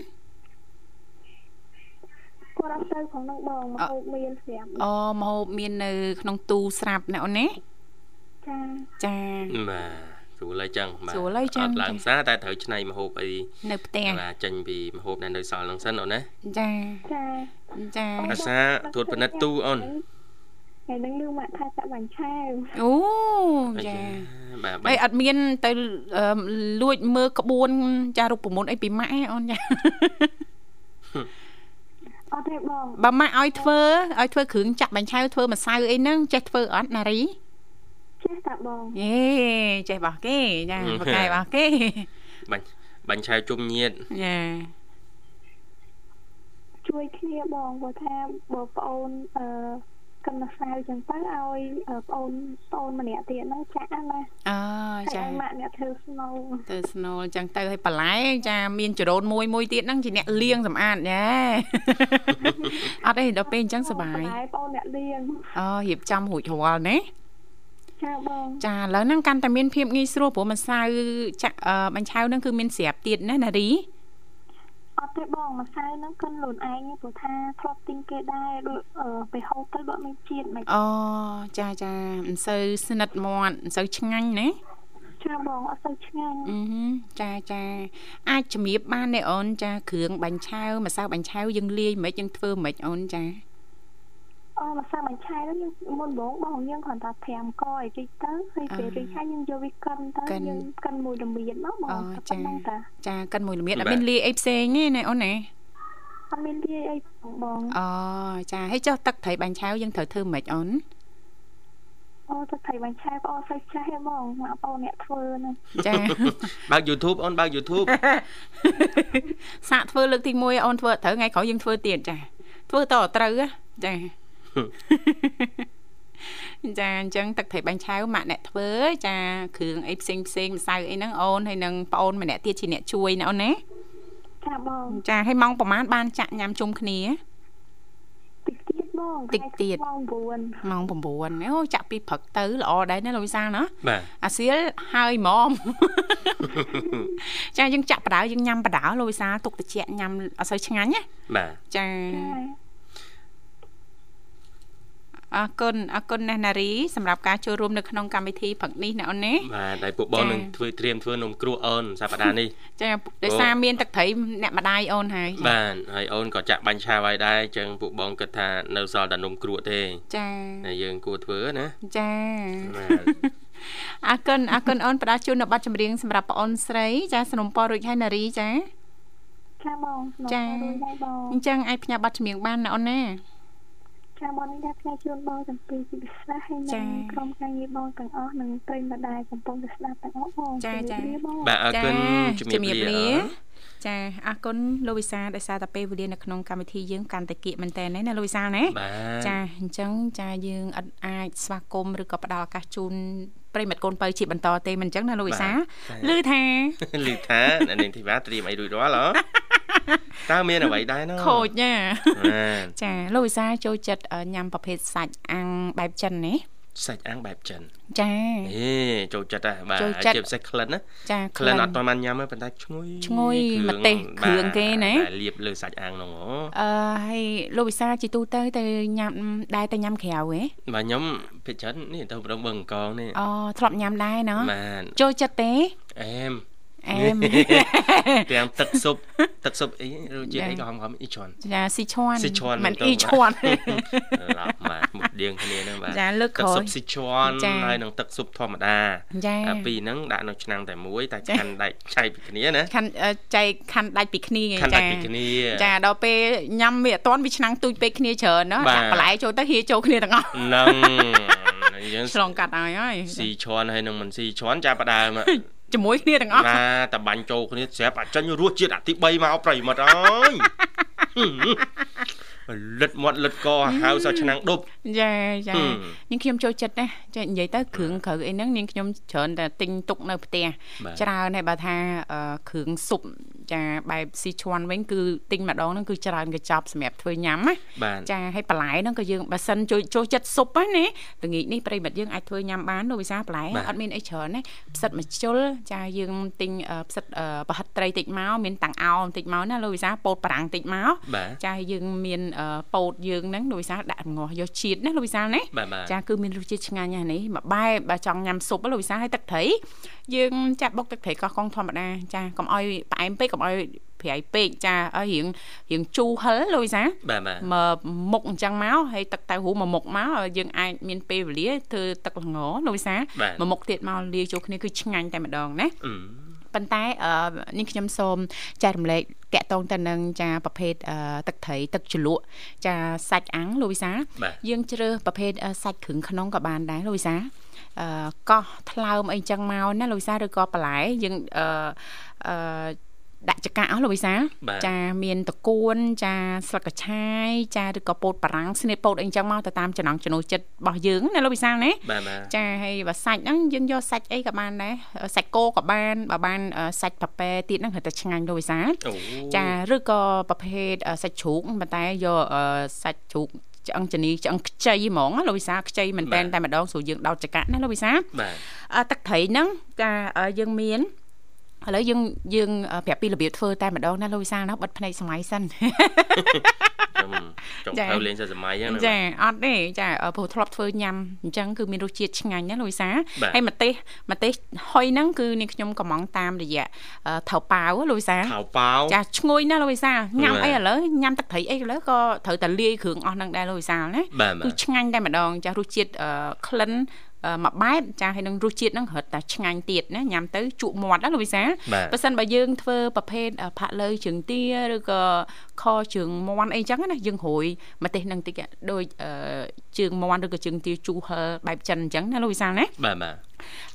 គាត់អត់ទៅផងហ្នឹងបងមហោមានស្រាប់អូម្ហូបមាននៅ ក្នុងទូស្រាប់ណាអូនណាចាចាបាទ ស្រួលហើយចឹងបាទស្រួលហើយចឹងអត់ឡើងផ្សារតែត្រូវឆ្នៃម្ហូបអីនៅផ្ទះបាទចេញពីម្ហូបដែលនៅសល់ហ្នឹងសិនអូនណាចាចាចាភាសាត្រួតពិនិត្យទូអូនថ្ងៃហ្នឹងលឺមកថាចាក់បាញ់ឆាវអូអាចាបាទអីអត់មានទៅអឺលួចមើលក្បួនចារូបមន្តអីពីម៉ាក់ឯងអូនចាអត់ទេបងបើម៉ាក់ឲ្យធ្វើឲ្យធ្វើគ្រឿងចាក់បាញ់ឆៅធ្វើម្សៅអីហ្នឹងចេះធ្វើអត់ណារី ចេះតាបងយេចេះបោះគេចាបកកែបោះគេបាញ់បាញ់ឆៅជុំញៀតចាជួយគ្នាបងព្រោះថាបងប្អូនអឺកិនម្សៅចឹងទៅឲ្យអឺប្អូនប្អូនម្នាក់ទៀតហ្នឹងចាក់ណាអើហើយចាឲ្យម៉ាក់អ្នកធ្វើស្នូលទៅស្នូលអញ្ចឹងទៅឲ្យបន្លែចាមានចរូនមួយមួយទៀតហ្នឹងជាអ្នកលៀងសម្អាតញ៉ែអត់ទេដល់ពេលអញ្ចឹងសុបាយហើយប្អូនអ្នកលៀងអូរៀបចំរួចរាល់ណា ចាបងចាឥឡូវហ្នឹងកាន់តែមានភាពងាយស្រួលព្រោះម្សៅចាក់អឺបាញ់ឆៅហ្នឹងគឺមានស្រាប់ទៀតណាណារីអត់ទេបងម្សៅហ្នឹងកិនខ្លួនឯងទេព្រោះថាធ្លាប់ទិញគេដែរដូចអឺទៅហូបទៅបើមានជាតិមិនអូចាចាមិនសូវស្និទ្ធមាត់មិនសូវឆ្ងាញ់ណាចាបងអត់ទៅឆ្ងាញ់អឺហឺចាចាអាចជំរាបបានទេអូនចាគ្រឿងបាញ់ឆៅម្សៅបាញ់ឆៅយើងលាយមិនយើងធ្វើមិនអូនចា អូម្សៅបាញ់ឆៃហ្នឹងយើងមុនបងបងយើងគ្រាន់តែ5កឲ្យតិចទៅហើយពេលរីកហើយយើងយកវាកិនទៅយើងកិនមួយរមៀតមកបងអូតែប៉ុចាណ្ណឹងតាចាកិនមួយល្មៀតអត់មានលាយអីផ្សេងទេណាអូនណាអត់មានលាយអីផងបងអូចាហើយចុះទឹកត្រីបាញ់ឆៅយើងត្រូវធ្វើមិនអូនអូទៅថៃបាញ់ឆៃបងសូវចាស់ហេបងមកបងអ្នកធ្វើហ្នឹងចាបើក YouTube អូនបើក YouTube សាកធ្វើលើកទី1អូនធ្វើអត់ត្រូវថ្ងៃក្រោយយើងធ្វើទៀតចាធ្វើតត្រូវហ៎ចា ចាអញ្ចឹងទឹកត្រីបាញ់ឆៅម៉ាក់អ្នកធ្វើចាគ្រឿងអីផ្សេងផ្សេងម្សៅអីហ្នឹងអូនហើយនឹងប្អូនម្នាក់ទៀតជាអ្នកជួយណាអូនណាចាបងចាហើយម៉ោងប្រហែលបានចាក់ញ៉ាំជុំគ្នាតិចទៀតបងតិចទៀតម៉ោង9ម៉ោង9អូចាក់ពីព្រឹកទៅល្អដែរណាលោកវិសាលណាបាទអាសៀលហើយហ្មងចាយើងចាក់បដៅយើងញ៉ាំបដៅលោកវិសាលទុកតិចញ៉ាំអត់សូវឆ្ងាញ់ណាបាទចាចា អរគុណអរគុណណាស់ណារីសម្រាប់ការចូលរួមនៅក្នុងកម្មវិធីព្រឹកនេះណាអូនណាបាទហើយពួកបងចានឹងធ្វើត្រៀមធ្វើនំគ្រោះអូនសប្តាហ៍នេះចាដោយសារមានទឹកត្រីអ្នកម្ដាយអូនហើយបាទហើយអូនក៏ចាក់បាញ់ឆាវឲ្យដែរអញ្ចឹងពួកបងគិតថានៅសល់តែនំគ្រក់ទេចាហើយយើងគួរធ្វើណាចាបាទអរគុណអរគុណអូនផ្ដល់ជូននៅប័ណ្ណចម្រៀងសម្រាប់បងអូនស្រី ចាสนុំពររួចហើយណារីចាចាបងស្នងចារួចហើយបងអញ្ចឹងអាចផ្ញើប័ណ្ណចម្រៀងបានណាអូនណា ចាបងនេះដែរផ្នែកជូនបងទាំងពីរជាពិសេសហើយចានឹងក្រុមការងារបងទាំងអស់និងប្រិយមិត្តដែលកំពុងតែស្ដាប់ទាំងអស់បងចាចាជម្រាបលាបងបាទអរគុណជំរាបលាចាអរគុណលោកវិសាលដោយសារតែពេលវេលានៅក្នុងកម្មវិធីយើងកាន់តែគៀកមែនតើណាលោកវិសាលណាបាទចាអញ្ចឹងចាយើងអត់អាចស្វាគមន៍ឬក៏ផ្ដល់ឱកាសជូនប្រិយមិត្តកូនបើជាបន្តទេមិនអញ្ចឹងណាលោកវិសាលឮថាលឺថាអ្នកនាងធីវ៉ាត្រៀមអីរួចរាល់ហ៎ តើមានអ្វីដែរណ៎ខូចណាបាទចាលោកវិសាលចូលចិត្តអឺញ៉ាំប្រភេទសាច់អាំងបែបចិនណាសាច់អាំងបែបចិនចាអេចូលចិត្តហ៎បាទចូលហើយចិត្តជាពិសេសក្លិនណាចាក្លិនអត់ទាន់បានញ៉ាំទេប៉ុន្តែឈ្ងុយឈ្ងុយម្ទេសគ្រឿងគេណាបាទលាបលើសាច់អាំងហ្នឹងហ៎អឺហើយលោកវិសាលជាទូទៅទៅញ៉ាំដែរទៅញ៉ាំក្រៅហ៎បាទខ្ញុំភិកច្រើននេះទៅប្រងបឹងកងនេះអូធ្លាប់ញ៉ាំដែរណោះបាទចូលចិត្តទេអែម អែម ទាំងទឹកស៊ុបទឹកស៊ុបអីរសជាតិ ចា អីក៏ហមៗអ៊ីជន់ ចាស៊ីឈွန် ស៊ីឈွန် មិន មែនទៅ អ៊ីឈွန် ឡប់បាទមុខដៀងគ្នាហ្នឹងបាទ ចាលើក ទឹក ក្រោ ស៊ុ យ បស៊ីឈွန် ចា ហើយនឹងទឹកស៊ុបធម្មតា ចា អាពីរហ្នឹងដាក់នៅឆ្នាំងតែមួយតែ ចា ខាន់ដែកឆៃពីគ្នាណា ខាន់អឺចែកខាន់ដាច់ពីគ្នា ខាន់ដែ ចា កពីគ្នា ចាដល់ពេលញ៉ាំវាអត់ទាន់វាឆ្នាំងទូចពេកគ្នាច្រើនណា បាទ ចាក់បន្លែចូលទៅហៀចូលគ្នាទាំងអស់ ហ្នឹងយើង ឆ្លងកាត់ហើយហើយ ស៊ីឈွန်ហើយនឹងមិនស៊ីឈွန်ចាប់ផ្ដើម ជាមួយគ្នាទាំងអស់ណាតបាញ់ចូលគ្នាស្រាប់អាចចេញរសជាតិអាទី3មកប្រិមិត្តអើយ លិតមាត់លិតកហៅសោះឆ្នាំងដប់ចាចាហឹមនាងខ្ញុំចូលចិត្តណាចានិយាយទៅគ្រឿងក្រៅអីហ្នឹងនាងខ្ញុំច្រើនតែទិញទុកនៅផ្ទះបាទច្រើនហើយបើថាអឺគ្រឿងស៊ុបចាបែបស៊ីឈွန်វិញគឺទិញម្ដងហ្នឹងគឺច្រើនកញ្ចប់សម្រាប់ធ្វើញ៉ាំណាបាទចាហើយបន្លែហ្នឹងក៏យើងបើសិនចូលចូលចិត្តស៊ុបហ្នឹងណាល្ងាចនេះប្រិយមិត្តយើងអាចធ្វើញ៉ាំបានលោកវិសាបន្លែបាទអត់មានអីច្រើនណាផ្សិតម្ជុលចាយើងទិញអឺផ្សិតអឺប្រហិតត្រីតិចមកមានតាំងអោបន្តិចមកណាលោកវិសាពោតបារាំងតិចមកបាទចាហើយយើងមានអឺពោតយើងហ្នឹងលោកវិសាដាក់ងាស់យកជាតិណាលោកវិសាណាបាទបាទចាគឺមានរសជាតិឆ្ងាញ់ណាស់នេះមួយបែបបើចង់ញ៉ាំស៊ុបលោកវិសាឲ្យទឹកត្រីយើងចាក់បុកទឹកត្រីកោះកុងធម្មតាចាកុំឲ្យផ្អែមពេកកុំឲ្យប្រៃពេកចាឲ្យរៀងរៀងជូរហិលលោកវិសាបាទបាទមកមុខអញ្ចឹងមកហើយទឹកតៅហ៊ូមួយមុខមកយើងអាចមានពេលវេលាធ្វើទឹកល្ងលោកវិសាបាទមួយមុខទៀតមកលាយចូលគ្នាគឺឆ្ងាញ់តែម្ដងណាអឺ ប៉ុន្តែអឺនេះខ្ញុំសូមចែករំលែកតាក់ទងទៅនឹងចាប្រភេទអឺទឹកត្រីទឹកជ្រលក់ចាសាច់អាំងលោកវិសាបាទយើងជ្រើសប្រភេទអឺសាច់គ្រឿងក្នុងក៏បានដែរលោកវិសាអឺកោះថ្លើមអីចឹងមកណាលោកវិសាឬក៏បន្លែយើងអឺអឺ ដាក់ចកាអស់លោកវិសាលបាទចាមានតកួនចាស្លឹកកញ្ឆាយចាឬក៏ពោតបារាំងស្នៀតពោតអីចឹងមកទៅតាមចំណង់ចំណូលចិត្តរបស់យើងណាលោកវិសាលណាបាទបាទចាហើយបើសាច់ហ្នឹងយើងយកសាច់អីក៏បានដែរសាច់គោក៏បានបើបានអឺសាច់ប៉ាប៉ែទៀតហ្នឹងគាត់តែឆ្ងាញ់លោកវិសាលអូចាឬក៏ប្រភេទអឺសាច់ជ្រូកប៉ុន្តែយកអឺសាច់ជ្រូកឆ្អឹងជនីឆ្អឹងខ្ចីហ្មងណាលោកវិសាលខ្ចីមែនតែនតែម្ដងស្រួលយើងដោតចកាណាលោកវិសាលបាទអឺទឹកត្រីហ្នឹងចាអឺយើងមាន ឥឡូវយើងយើងអឺប្រាប់ពីរបៀបធ្វើតែម្ដងណាលោកវិសាលណាបិទភ្នែកសម័យសិនខ្ញុំចង់ចាទៅលេងសិសម័យហ្នឹងណាចាអត់ទេចាអឺព្រោះធ្លាប់ធ្វើញ៉ាំអញ្ចឹងគឺមានរសជាតិឆ្ងាញ់ណាលោកវិសាបាទហើយម្ទេសម្ទេហុយហ្នឹងគឺនាងខ្ញុំកំងតាមរយៈអឺថៅប៉ាវលោកវិសាខោប៉ាវចាឈ្ងុយណាស់លោកវិសាញ៉ាំបាទអីឥឡូវញ៉ាំទឹកត្រីអីឥឡូវក៏ត្រូវតែលាយគ្រឿងអស់ហ្នឹងដែរលោកវិសាណាបាទបាទគឺឆ្ងាញ់តែម្ដងចារសជាតិអឺក្លិនអឺ មួយបែបចាហើយនឹងរសជាតិហ្នឹងរត់តែឆ្ងាញ់ទៀតណាញ៉ាំទៅជក់មាត់ណាលោកវិសាបាទបើសិនបើយើងធ្វើប្រភេទអឺផាក់លើជើងទាឬក៏ខជើងមាន់អីចឹងណាយើងរួយម្ទេសហ្នឹងតិចដូចអឺជើងមាន់ឬក៏ជើងទាជូរហឹរបែបចិនអញ្ចឹងណាលោកវិសាណាបាទបាទ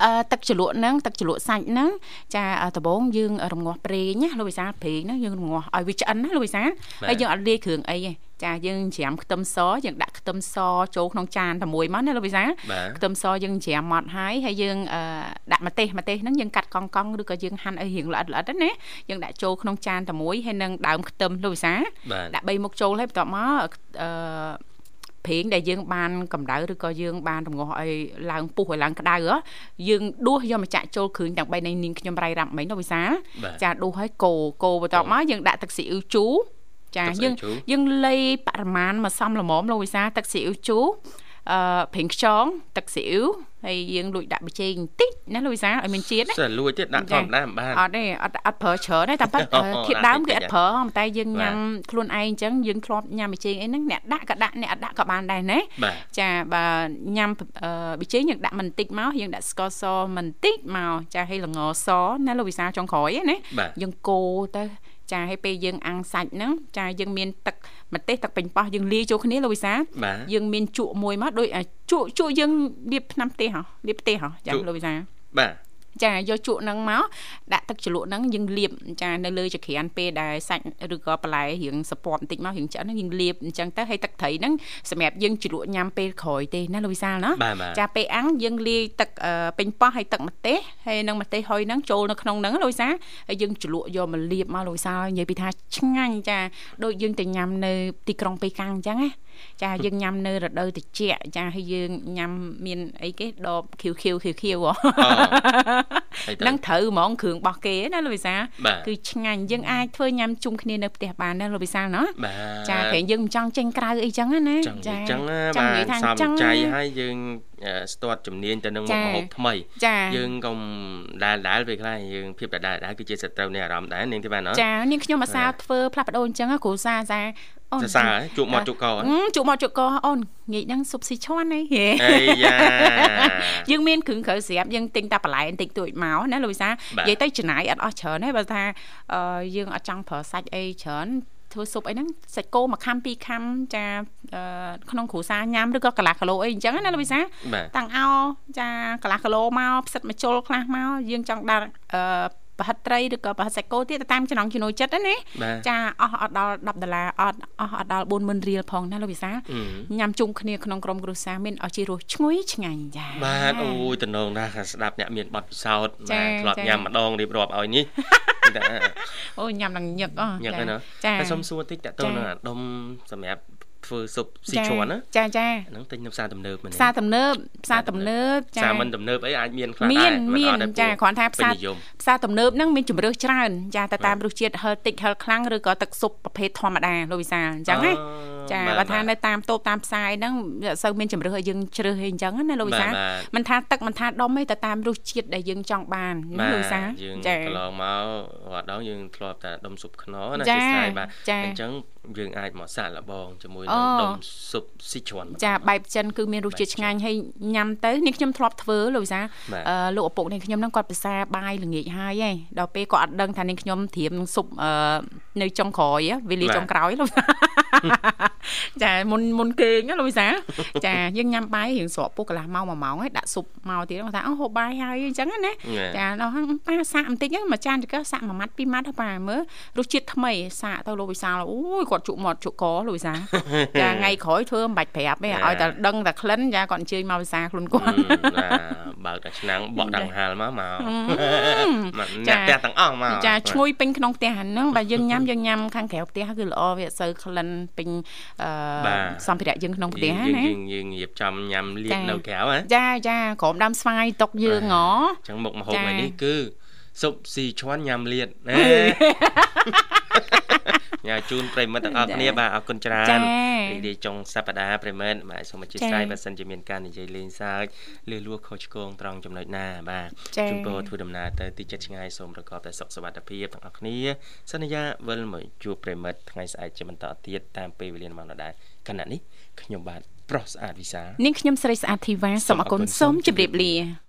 អឺទឹកជ្រលក់ហ្នឹងទឹកជ្រលក់សាច់ហ្នឹងចាអឺដំបូងយើងរងាស់ប្រេងណាលោកវិសាលប្រេងហ្នឹងយើងរងាស់ឲ្យវាឆ្អិនណាលោកវិសាលហើយយើងអត់លាយគ្រឿងអីទេ ចាយើងច្រាមខ្ទឹមសយើងដាក់ខ្ទឹមសចូលក្នុងចានតែមួយមកណាលោកវិសាលបាទខ្ទឹមសយើងច្រាមម៉ត់ហើយហើយយើងអឺដាក់ម្ទេសម្ទេសហ្នឹងយើងកាត់កង់កង់ឬក៏យើងហាន់ឲ្យរៀងល្អិតល្អិតណាយើងដាក់ចូលក្នុងចានតែមួយហើយនឹងដើមខ្ទឹមលោកវិសាលបាទដាក់3មុខចូលហើយបន្ទាប់មកអឺប្រេងដែលយើងបានកម្ដៅឬក៏យើងបានរងាស់ឲ្យឡើងពុះឲ្យឡើងក្ដៅហ៎យើងដួសយកមកចាក់ចូលគ្រឿងទាំង3នៃនាងខ្ញុំរៃរ៉ាប់មិញនោះវិសាលបាទចាដួសឲ្យកូរកូរបន្ទាប់មកយើងដាក់ទឹកស៊ីអ៊ីវជូរ ចាទឹកស៊ីអ៊ីវយើងជូរយើងលៃបរិមាណមកសមល្មមលោកវិសាលទឹកស៊ីអ៊ីវជូរអឺប្រេងខ្យងទឹកស៊ីអ៊ីវហើយយើងលួចដាក់ប៊ីចេងបន្តិចណាលោកវិសាលឲ្យមានជាតិណាសិលលួចទៀតដាក់ធចាម្មតាមិនបានអត់ទេអត់អត់ប្រើច្រើនទេតែប៉ិតអូធៀបដើមដាក់គឺតិចអត់ប្រើហ៎តែយើងបាទញ៉ាំខ្លួនឯងអញ្ចឹងយើងធ្លាប់ញ៉ាំប៊ីចេងអីហ្នឹងអ្នកដាក់ក៏ដាក់អ្នកអត់ដាក់ក៏បានដែរណាបាទចាបើញ៉ាំអឺប៊ីចេងយើងដាក់មិនតិចមកយើងដាក់ស្ករសមិនតិចមកចាឲ្យល្ងសណាលោកវិសាលចុងក្រោយហ្នឹងណាបាទយើងកូរទៅ ចាឲ្យពេលយើងអាំងសាច់ហ្នឹងចាយើងមានទឹកម្ទេសទឹកពេញប៉ោះយើងលាយចូលគ្នាលោកវិសាលបាទយើងមានជក់មួយមកដូចអាជក់ជក់យើងលាបថ្នាំផ្ទះហ៎លាបផ្ទះហ៎ចាលោកវិសាលបាទ ចាយកជក់ហ្នឹងមកដាក់ទឹកជ្រលក់ហ្នឹងយើងលាបចានៅលើចក្រានពេលដែលសាច់ឬក៏បន្លែរៀងសពប់បន្តិចមករៀងឆ្អិនហ្នឹងយើងលាបអញ្ចឹងទៅហើយទឹកត្រីហ្នឹងសម្រាប់យើងជ្រលក់ញ៉ាំពេលក្រោយទេណាលោកវិសាលណាបាទបាទចាពេលអាំងយើងលាយទឹកអឺពេញប៉ោះហើយទឹកម្ទេសហើយនឹងម្ទេសហុយហ្នឹងចូលនៅក្នុងហ្នឹងលោកវិសាលហើយយើងជ្រលក់យកមកលាបមកលោកវិសាលនិយាយពីថាឆ្ងាញ់ចាដូចយើងទៅញ៉ាំនៅទីក្រុងប៉េកាំងអញ្ចឹងណា ចាយើងញ៉ាំនៅរដូវត្រជាក់ចាហើយយើងញ៉ាំមានអីគេដបខៀវខៀវខៀវខៀវហ៎ហើយទៅនឹងត្រូវហ្មងគ្រឿងរបស់គេណាលោកវិសាលបាទគឺឆ្ងាញ់យើងអាចធ្វើញ៉ាំជុំគ្នានៅផ្ទះបានណាលោកវិសាលណាបាទចាព្រោះយើងមិនចង់ចេញក្រៅអីចឹងណាចឹងនិយាយចឹងណាចង់បាទនិយាយថាសំចឹងចៃហើយយើងអឺស្ទាត់ជំនាញទៅនឹងមុខចាម្ហូបថ្មីចាយើងកុំដែលដែលពេលខ្លះយើងភាពដែលដែលគឺជាសត្រូវនៃអារម្មណ៍ដែរនាងទេបាទណ៎ចានាងខ្ញុំអាសាធ្វើផ្លាស់ប្ដូរអញ្ចឹងណាគ្រូសាសាអូន សរសើរហ៎ជក់មាត់ជក់កហ៎អឺជក់មកជក់កអូនងាយហ្នឹងស៊ុបស៊ីឈាន់ហីហេអីយ៉ាយើងមានគ្រឿងក្រៅស្រាប់យើងទិញតែបន្លែបន្តិចតួចមកណាលោកវិសាបាទនិយាយទៅចំណាយអត់អស់ច្រើនទេបើថាអឺយើងអត់ចង់ប្រើសាច់អីច្រើនធ្វើស៊ុបអីហ្នឹងសាច់គោមួយខាំពីរខាំចាអឺក្នុងគ្រួសារញ៉ាំឬក៏កន្លះគីឡូអីអញ្ចឹងណាលោកវិសាបាទតាំងអោចាកន្លះគីឡូមកផ្សិតមកជុលខ្លះមកយើងចង់ដាក់អឺ ប្រហិតត្រីឬក៏ប្រហិតសាច់គោទៀតទៅតាមចំណង់ចំណូលចិត្តណាណាបាទចាអស់អត់ដល់10ដុល្លារអត់អស់អត់ដល់40000រៀលផងណាលោកវិសាអឺញ៉ាំជុំគ្នាក្នុងក្រុមគ្រួសារមានអស់ជារសឈ្ងុយឆ្ងាញ់ចាបាទអូយតំណងណាស់ស្ដាប់អ្នកមានបទពិសោធន៍ចាបាទធ្លាប់ចាញ៉ាំម្ដងរៀបរាប់ឲ្យនេះតែអូញ៉ាំដល់ញឹកអស់ញឹកហើយណាចាតែសុំសួរតិចតើតើចានឹងអាដុំសម្រាប់ ធ្វើស៊ុបស៊ីចាជ្រាន់ណាចាចាអាហ្នឹងទិញនៅផ្សារទំនើបមែនទេផ្សារទំនើបផ្សារទំនើបផ្ចាសារមិនទំនើបអីអាចមានខ្លះដែរមាននមានអត់តែចាគ្រាន់ថាផ្សារពេញនិយមផ្សារទំនើបហ្នឹងមានជំរើសច្រើន ចាទៅតាមរសជាតិហឹរតិចហឹរខ្លាំងឬក៏ទឹកស៊ុបប្រភេទធម្មតាលោកវិសាលអញ្ចឹងណាចាបាទបើថាបាទនៅតាមតូបតាមផ្សារហ្នឹងវាអត់សូវមានជំរើសឲ្យយើងជ្រើសអីអញ្ចឹងណាលោកវិសាលបាទបាទមិនថាទឹកមិនថាដុំទេទៅតាមរសជាតិដែលយើងចង់បានណាលោកវិសាលយើងចាកន្លងមករាល់ដងយើងធ្លាប់តែដុំស៊ុបខ្នុរណាចាជាស្រ័យបាទចាអញ្ចឹងយើងអាចមកសាកល្បងជាមួយអូនឹងដុំស៊ុបស៊ីជ្រាន់ចាបែបចិនគឺមានរសជាតិឆ្ងាញ់ហើយញ៉ាំទៅនេះខ្ញុំធ្លាប់ធ្វើលោកវិសាលបាទអឺលោកឪពុកនេះខ្ញុំហ្នឹងគាត់ភាសាបាយល្ងាចហើយហីដល់ពេលគាត់អត់ដឹងថានេះខ្ញុំត្រៀមស៊ុបអឺនៅចុងក្រោយហ៎វេលាបាទចុងក្រោយលោកអ ចាមុនមុនគេងណាលោកវិសាចាយើងញ៉ាំបាយរៀងស្រកពុះកន្លះម៉ោងមួយម៉ោងហើយដាក់ស៊ុបមកទៀតគាត់ថាអូហូបបាយហើយអញ្ចឹងណាចាដល់ហ្នឹងប៉ាសាកបន្តិចហ្នឹងមួយចានទៅសាកមួយម៉ាត់ពីរម៉ាត់ទៅប៉ាមើលរសជាតិថ្មីសាកទៅលោកវិសាអូយគាត់ជក់មាត់ជក់កលោកវិសាចាថ្ងៃក្រោយធ្វើមិនបាច់ប្រាប់ទេឲ្យតែដឹងតែក្លិនចាគាត់អញ្ជើញមកវិសាខ្លួនគាត់ណាបើកតែឆ្នាំងបក់ដង្ហាលមកមកអ្នកផ្ទះទាំងអស់មកចាឈ្ងុយពេញក្នុងផ្ទះហ្នឹងបើយើងញ៉ាំយើងញ៉ាំខាងក្រៅផ្ទះគឺល្អវាអត់សូវក្លិនពេញអឺសម្ភារៈយើងក្នុងផ្ទះណាយើងយើងរៀបចំញ៉ាំលៀកនៅក្រៅណាចាចាក្រុមដើមស្វាយតុកយើងហ៎អញ្ចឹងមុខម្ហូបថ្ងៃនេះគឺស៊ុបស៊ីឈွမ်းញ៉ាំលៀតណា ញ៉ាជូនប្រិមិត្តទាំងអស់គ្នាបាទអរគុណច្រើនរីករាយចុងសប្តាហ៍ប្រិមិត្តបាទសូមអធិស្ឋានបើសិនជាមានការនិយាយលេងសើចលឺលួខុសឆ្គងត្រង់ចំណុចណាបាទជូនពរធ្វើដំណើរទៅទីចិត្តឆ្ងាយសូមប្រកបតែសុខសុវត្ថិភាពទាំងអស់គ្នា សន្យាវិលមកជួបប្រិមិត្តថ្ងៃស្អែកជាបន្តទៀតតាមពេលវេលាម៉ោងដដែលខណៈនេះខ្ញុំបាទប្រុសស្អាតវិសានាងខ្ញុំស្រីស្អាតធីវ៉ាសូមអរគុណសូមជម្រាបលា